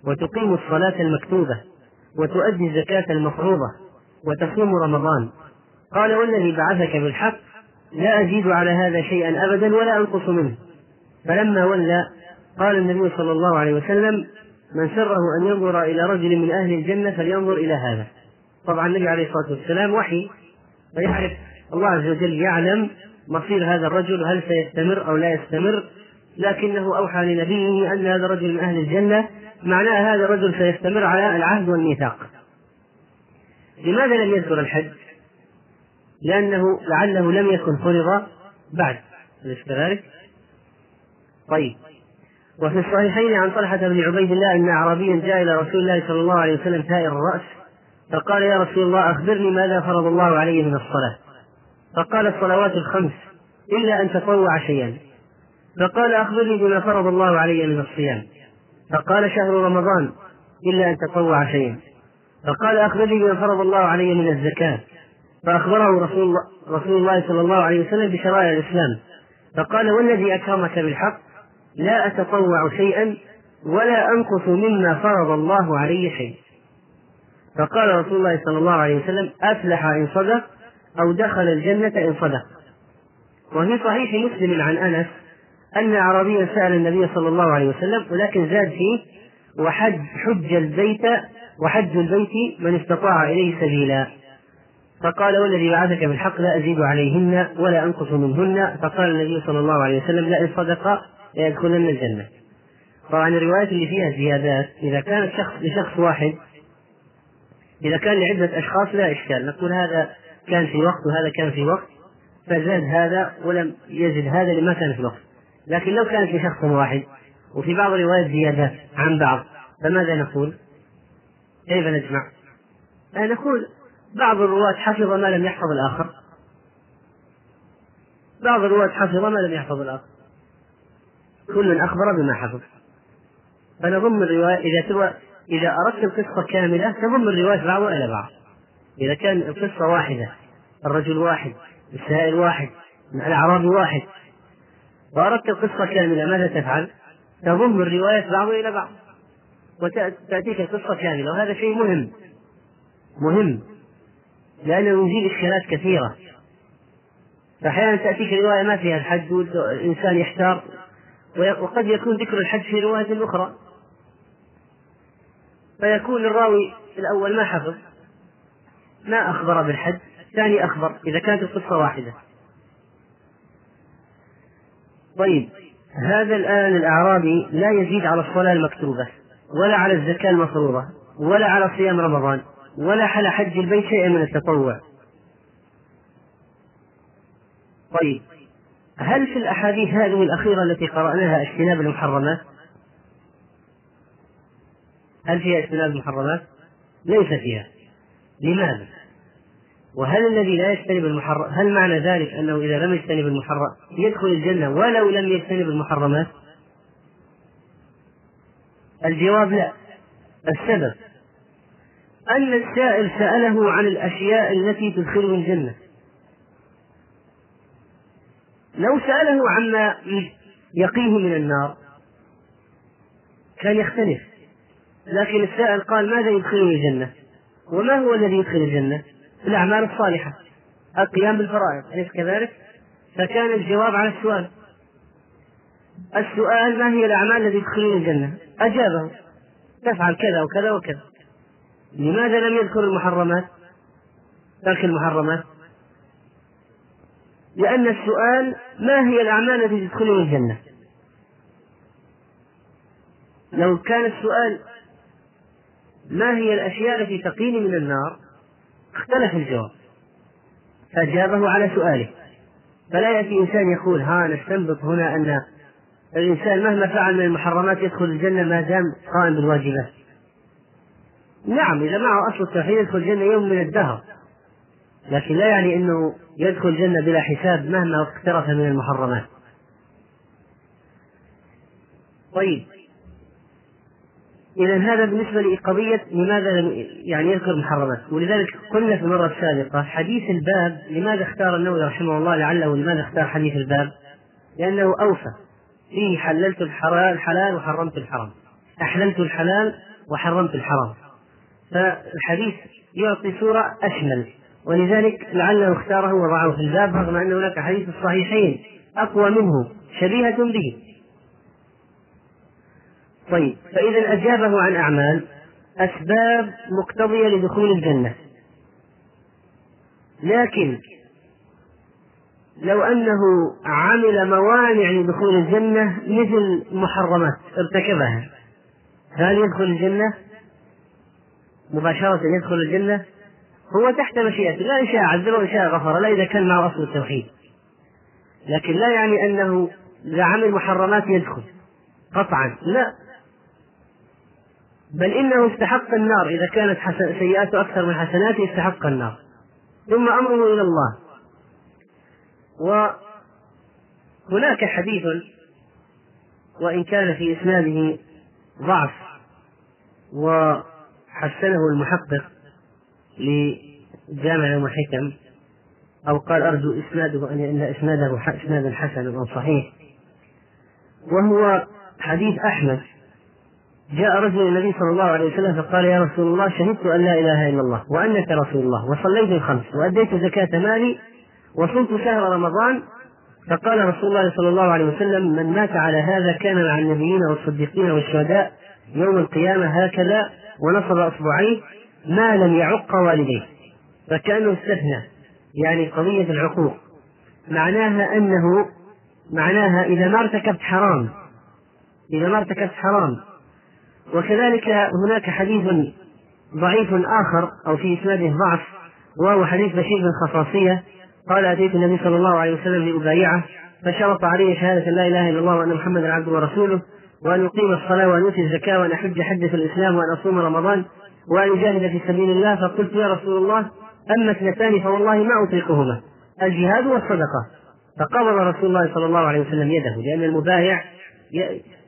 A: وتقيم الصلاة المكتوبة. وتؤدي الزكاة المفروضة وتصوم رمضان. قال والذي بعثك بالحق لا أزيد على هذا شيئا أبدا ولا أنقص منه. فلما ولى قال النبي صلى الله عليه وسلم من سره أن ينظر إلى رجل من أهل الجنة فلينظر إلى هذا. طبعا النبي عليه الصلاة والسلام وحي فيعرف الله عز وجل يعلم مصير هذا الرجل هل سيستمر أو لا يستمر. لكنه أوحى لنبيه أن هذا الرجل من أهل الجنة معناه هذا الرجل سيستمر على العهد والميثاق. لماذا لم يذكر الحج؟ لأنه لعله لم يكن فرض بعد. أليس كذلك؟ طيب. وفي الصحيحين عن طلحة بن عبيد الله أن أعرابيا جاء إلى رسول الله صلى الله عليه وسلم ثائر الرأس فقال يا رسول الله أخبرني ماذا فرض الله علي من الصلاة. فقال الصلوات الخمس إلا أن تطوع شيئا. فقال أخبرني بما فرض الله علي من الصيام. فقال شهر رمضان إلا أن تطوع شيئا. فقال أخبرني بما فرض الله علي من الزكاة. فأخبره رسول الله, رسول الله صلى الله عليه وسلم بشرائع الإسلام. فقال والذي أكرمك بالحق لا أتطوع شيئا ولا أنقص مما فرض الله علي شيء فقال رسول الله صلى الله عليه وسلم أفلح إن صدق أو دخل الجنة إن صدق. وفي صحيح مسلم عن أنس أن أعرابيا سأل النبي صلى الله عليه وسلم ولكن زاد فيه وحج حج البيت وحج البيت من استطاع إليه سبيلا. فقال والذي بعثك بالحق لا أزيد عليهن ولا أنقص منهن. فقال النبي صلى الله عليه وسلم لا إن صدق ليدخلن الجنة. طبعا الروايات اللي فيها زيادات إذا كانت شخص لشخص واحد إذا كان لعدة أشخاص لا إشكال. نقول هذا كان في وقت وهذا كان في وقت فزاد هذا ولم يزد هذا لما كان في الوقت. لكن لو كانت لشخص واحد وفي بعض الروايات زيادات عن بعض فماذا نقول؟ كيف نجمع؟ نقول بعض الرواة حفظ ما لم يحفظ الآخر بعض الرواة حفظ ما لم يحفظ الآخر كل أخبر بما حفظ فنضم الرواية إذا تروى إذا أردت القصة كاملة تضم الرواية بعضها إلى بعض إذا كان القصة واحدة الرجل واحد السائل واحد الأعرابي واحد وأردت القصة كاملة ماذا تفعل؟ تضم الرواية بعضها إلى بعض وتأتيك القصة كاملة وهذا شيء مهم. مهم لأنه يزيل إشكالات كثيرة. فأحيانا تأتيك رواية ما فيها الحج والإنسان يحتار وقد يكون ذكر الحج في رواية أخرى. فيكون الراوي الأول ما حفظ ما أخبر بالحج الثاني أخبر إذا كانت القصة واحدة. طيب هذا الآن الأعرابي لا يزيد على الصلاة المكتوبة ولا على الزكاة المفروضة ولا على صيام رمضان ولا على حج البيت شيئا من التطوع طيب هل في الأحاديث هذه الأخيرة التي قرأناها اجتناب المحرمات؟ هل فيها اجتناب المحرمات؟ ليس فيها لماذا؟ وهل الذي لا يجتنب المحرم هل معنى ذلك أنه إذا لم يجتنب المحرم يدخل الجنة ولو لم يجتنب المحرمات؟ الجواب لا. السبب أن السائل سأله عن الأشياء التي تدخله الجنة. لو سأله عما يقيه من النار كان يختلف لكن السائل قال ماذا يدخلني الجنة؟ وما هو الذي يدخل الجنة؟ الأعمال الصالحة القيام بالفرائض أليس كذلك؟ فكان الجواب على السؤال. السؤال ما هي الأعمال التي تدخلني الجنة؟ أجابه تفعل كذا وكذا وكذا. لماذا لم يذكر المحرمات؟ ترك المحرمات. لأن السؤال ما هي الأعمال التي تدخلني الجنة؟ لو كان السؤال ما هي الأشياء التي تقيني من النار؟ اختلف الجواب. فأجابه على سؤاله. فلا يأتي إنسان يقول ها نستنبط هنا أن الإنسان مهما فعل من المحرمات يدخل الجنة ما دام قائم بالواجبات. نعم إذا معه أصل التوحيد يدخل الجنة يوم من الدهر. لكن لا يعني أنه يدخل الجنة بلا حساب مهما اقترف من المحرمات. طيب. إذا هذا بالنسبة لقضية لماذا لم يعني يذكر المحرمات ولذلك قلنا في المرة السابقة حديث الباب لماذا اختار النووي رحمه الله لعله لماذا اختار حديث الباب؟ لأنه أوفى. فيه حللت الحلال الحلال وحرمت الحرام. أحللت الحلال وحرمت الحرام. فالحديث يعطي صورة أشمل. ولذلك لعله اختاره وضعه في الباب رغم أن هناك حديث الصحيحين أقوى منه شبيهة به. طيب فإذا أجابه عن أعمال أسباب مقتضية لدخول الجنة. لكن لو أنه عمل موانع لدخول الجنة مثل محرمات ارتكبها هل يدخل الجنة؟ مباشرة يدخل الجنة؟ هو تحت مشيئته لا إن شاء عذبه وإن شاء غفر لا إذا كان معه أصل التوحيد. لكن لا يعني أنه إذا عمل محرمات يدخل. قطعا لا. بل إنه استحق النار. إذا كانت سيئاته أكثر من حسناته استحق النار. ثم أمره إلى الله. وهناك حديث وإن كان في إسناده ضعف وحسنه المحقق لجامع أم الحكم أو قال أرجو إسناده أن إسناده إسنادا حسنا أو صحيح وهو حديث أحمد. جاء رجل النبي صلى الله عليه وسلم فقال يا رسول الله شهدت أن لا إله إلا الله وأنك رسول الله وصليت الخمس وأديت زكاة مالي وصمت شهر رمضان. فقال رسول الله صلى الله عليه وسلم من مات على هذا كان مع النبيين والصديقين والشهداء يوم القيامة هكذا ونصب أصبعيه ما لم يعق والديه. فكأنه استثنى يعني قضية العقوق. معناها أنه معناها إذا ما ارتكبت حرام إذا ما ارتكبت حرام وكذلك هناك حديث ضعيف آخر أو في إسناده ضعف وهو حديث بشير بن خصاصية قال أتيت النبي صلى الله عليه وسلم لأبايعه فشرط علي شهادة لا إله إلا الله وأن محمدا عبده ورسوله وأن يقيم الصلاة وأن يؤتي الزكاة وأن أحج حجة الإسلام وأن أصوم رمضان وأن يجاهد في سبيل الله. فقلت يا رسول الله أما اثنتان فوالله ما أطيقهما الجهاد والصدقة. فقبض رسول الله صلى الله عليه وسلم يده لأن المبايع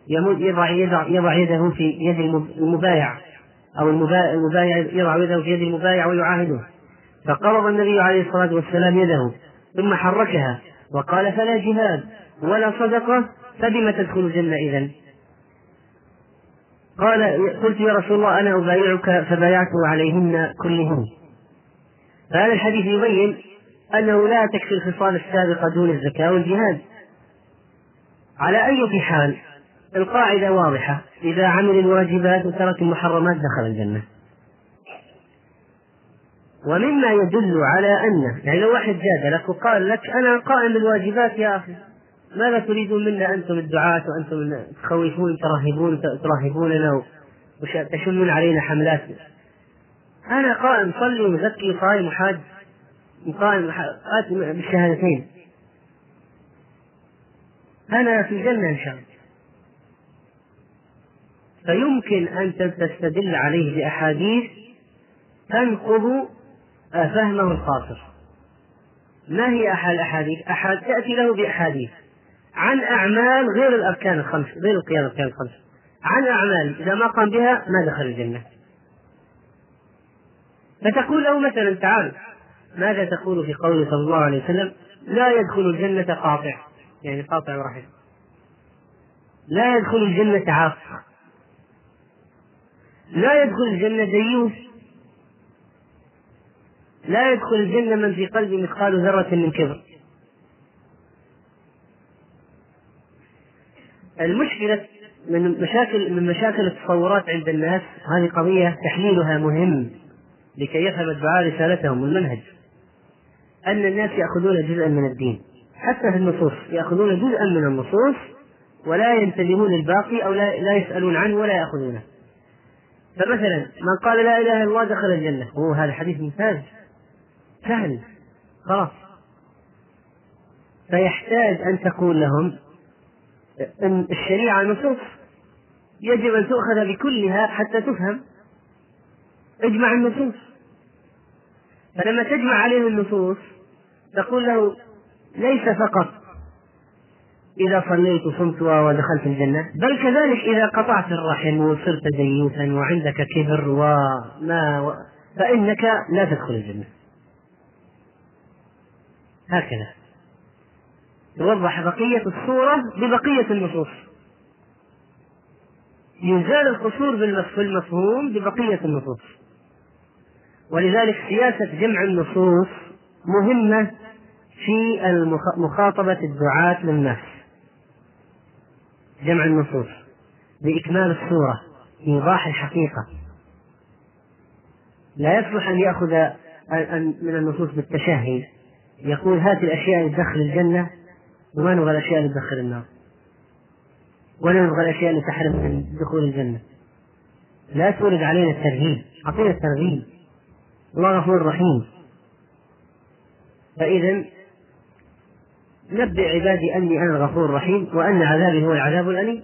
A: يضع يضع يضع يده في يد المبايع أو المبايع يضع يده في يد المبايع ويعاهده. فقبض النبي عليه الصلاة والسلام يده ثم حركها وقال فلا جهاد ولا صدقة فبم تدخل الجنة إذا قال قلت يا رسول الله أنا أبايعك فبايعته عليهن كلهن. فهذا الحديث يبين أنه لا تكفي الخصال السابقة دون الزكاة والجهاد. على أي حال؟ القاعدة واضحة. إذا عمل الواجبات وترك المحرمات دخل الجنة. ومما يدل على أن يعني لو واحد جادلك وقال لك أنا قائم بالواجبات يا أخي ماذا تريدون منا؟ أنتم الدعاة وأنتم تخوفون ترهبون ترهبوننا وتشنون علينا حملات. أنا قائم صلي وزكي صايم وحاج قائم آتي بالشهادتين. أنا في الجنة إن شاء الله. فيمكن أن تستدل عليه بأحاديث تنقض فهمه القاصر ما هي أحد الأحاديث؟ أحد تأتي له بأحاديث. عن أعمال غير الأركان الخمس غير القيام الأركان الخمس. عن أعمال إذا ما قام بها ما دخل الجنة. فتقول له مثلا تعال ماذا تقول في قوله صلى الله عليه وسلم؟ لا يدخل الجنة قاطع. يعني قاطع رحم لا يدخل الجنة عاق لا يدخل الجنة ديوث لا يدخل الجنة من في قلبه مثقال ذرة من كبر. المشكلة من مشاكل من مشاكل التصورات عند الناس هذه قضية تحليلها مهم لكي يفهم الدعاء رسالتهم والمنهج. أن الناس يأخذون جزءا من الدين. حتى في النصوص يأخذون جزءا من النصوص ولا ينتبهون للباقي أو لا يسألون عنه ولا يأخذونه. فمثلا من قال لا إله إلا الله دخل الجنة. هو هذا حديث ممتاز. سهل. خلاص. فيحتاج أن تقول لهم أن الشريعة نصوص يجب أن تؤخذ بكلها حتى تفهم اجمع النصوص. فلما تجمع عليه النصوص تقول له ليس فقط إذا صليت وصمت ودخلت الجنة. بل كذلك إذا قطعت الرحم وصرت ديوثا وعندك كبر وما و... فإنك لا تدخل الجنة. هكذا. يوضح بقية الصورة ببقية النصوص. يزال القصور في المفهوم ببقية النصوص. ولذلك سياسة جمع النصوص مهمة في مخاطبة الدعاة للناس جمع النصوص لإكمال الصورة إيضاح الحقيقة. لا يصلح أن يأخذ من النصوص بالتشهي يقول هات الأشياء اللي تدخل الجنة وما نبغى الأشياء اللي تدخل النار. ولا نبغى الأشياء اللي تحرم من دخول الجنة. لا تورد علينا الترهيب. أعطينا الترغيب الله غفور رحيم. فإذا نبئ عبادي أني أنا الغفور الرحيم وأن عذابي هو العذاب الأليم.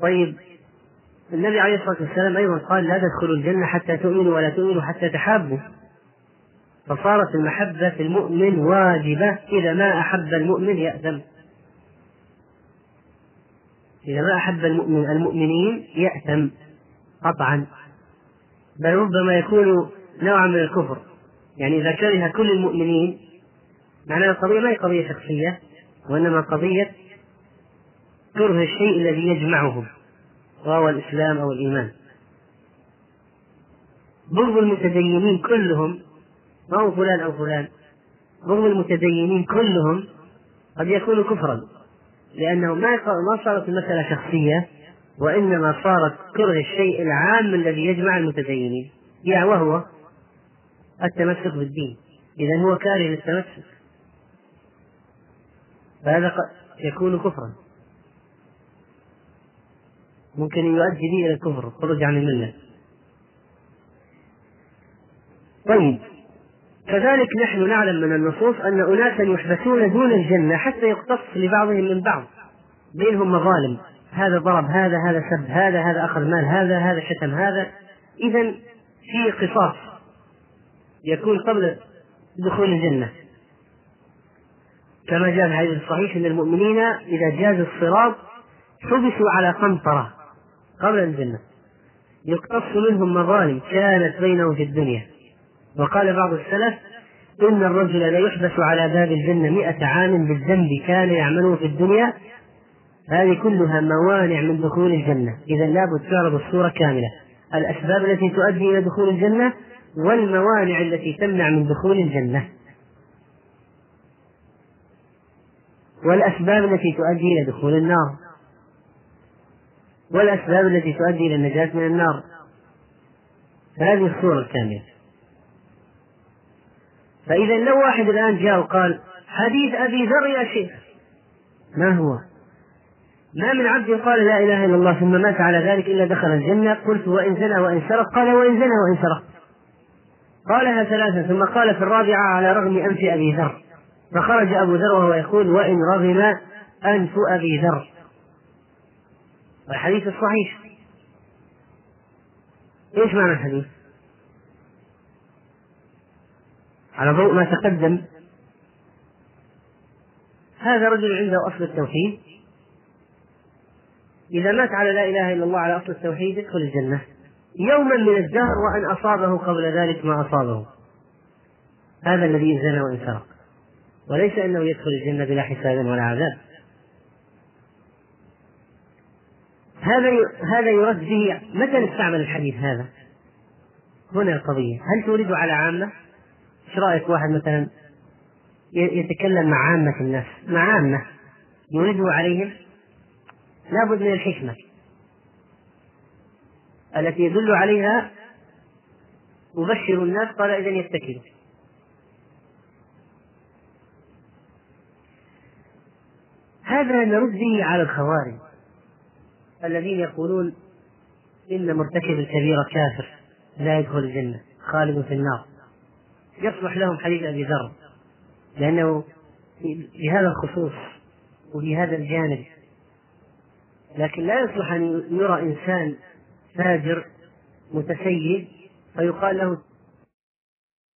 A: طيب النبي عليه الصلاة والسلام أيضا قال لا تدخلوا الجنة حتى تؤمنوا ولا تؤمنوا حتى تحابوا. فصارت المحبة في المؤمن واجبة. إذا ما أحب المؤمن يأثم. إذا ما أحب المؤمن المؤمنين يأثم قطعا. بل ربما يكون نوعا من الكفر. يعني إذا كره كل المؤمنين معناها القضية ما هي قضية شخصية وإنما قضية كره الشيء الذي يجمعهم وهو الإسلام أو الإيمان. بغض المتدينين كلهم ما هو فلان أو فلان بغض المتدينين كلهم قد يكون كفرا لأنه ما ما صارت المسألة شخصية وإنما صارت كره الشيء العام الذي يجمع المتدينين يا وهو التمسك بالدين. إذا هو كاره للتمسك. فهذا يكون كفرا. ممكن يؤدي به إلى الكفر الخروج عن الملة. طيب كذلك نحن نعلم من النصوص أن أناسا يحبسون دون الجنة حتى يقتص لبعضهم من بعض. بينهم مظالم. هذا ضرب هذا هذا سب هذا هذا أخذ مال هذا هذا شتم هذا. إذا في قصاص يكون قبل دخول الجنة. كما جاء في الحديث الصحيح أن المؤمنين إذا جاز الصراط حبسوا على قنطرة قبل الجنة. يقتص منهم مظالم كانت بينهم في الدنيا. وقال بعض السلف إن الرجل لا يحبس على باب الجنة مئة عام بالذنب كان يعمله في الدنيا. هذه كلها موانع من دخول الجنة. إذا لابد تعرض الصورة كاملة. الأسباب التي تؤدي إلى دخول الجنة والموانع التي تمنع من دخول الجنة. والأسباب التي تؤدي إلى دخول النار. والأسباب التي تؤدي إلى النجاة من النار. هذه الصورة الكاملة. فإذا لو واحد الآن جاء وقال حديث أبي ذر يا شيخ. ما هو؟ ما من عبد قال لا إله إلا الله ثم مات على ذلك إلا دخل الجنة. قلت وإن زنى وإن سرق. قال وإن زنى وإن سرق. قالها ثلاثة ثم قال في الرابعة على رغم أنف أبي ذر. فخرج أبو ذر وهو يقول وإن رغم أنف أبي ذر. الحديث الصحيح. إيش معنى الحديث؟ على ضوء ما تقدم. هذا رجل عنده أصل التوحيد. إذا مات على لا إله إلا الله على أصل التوحيد يدخل الجنة. يوما من الدهر وأن أصابه قبل ذلك ما أصابه. هذا الذي زنى وإن سرق. وليس أنه يدخل الجنة بلا حساب ولا عذاب. هذا هذا يرد به متى نستعمل الحديث هذا؟ هنا القضية. هل تورد على عامة؟ إيش رأيك واحد مثلا يتكلم مع عامة الناس؟ مع عامة. يورده عليهم؟ لابد من الحكمة التي يدل عليها أبشر الناس قال إذا يتكلوا. هذا نرد به على الخوارج الذين يقولون إن مرتكب الكبيرة كافر لا يدخل الجنة خالد في النار. يصلح لهم حديث أبي ذر لأنه في هذا الخصوص وفي هذا الجانب. لكن لا يصلح أن يرى إنسان فاجر متسيد فيقال له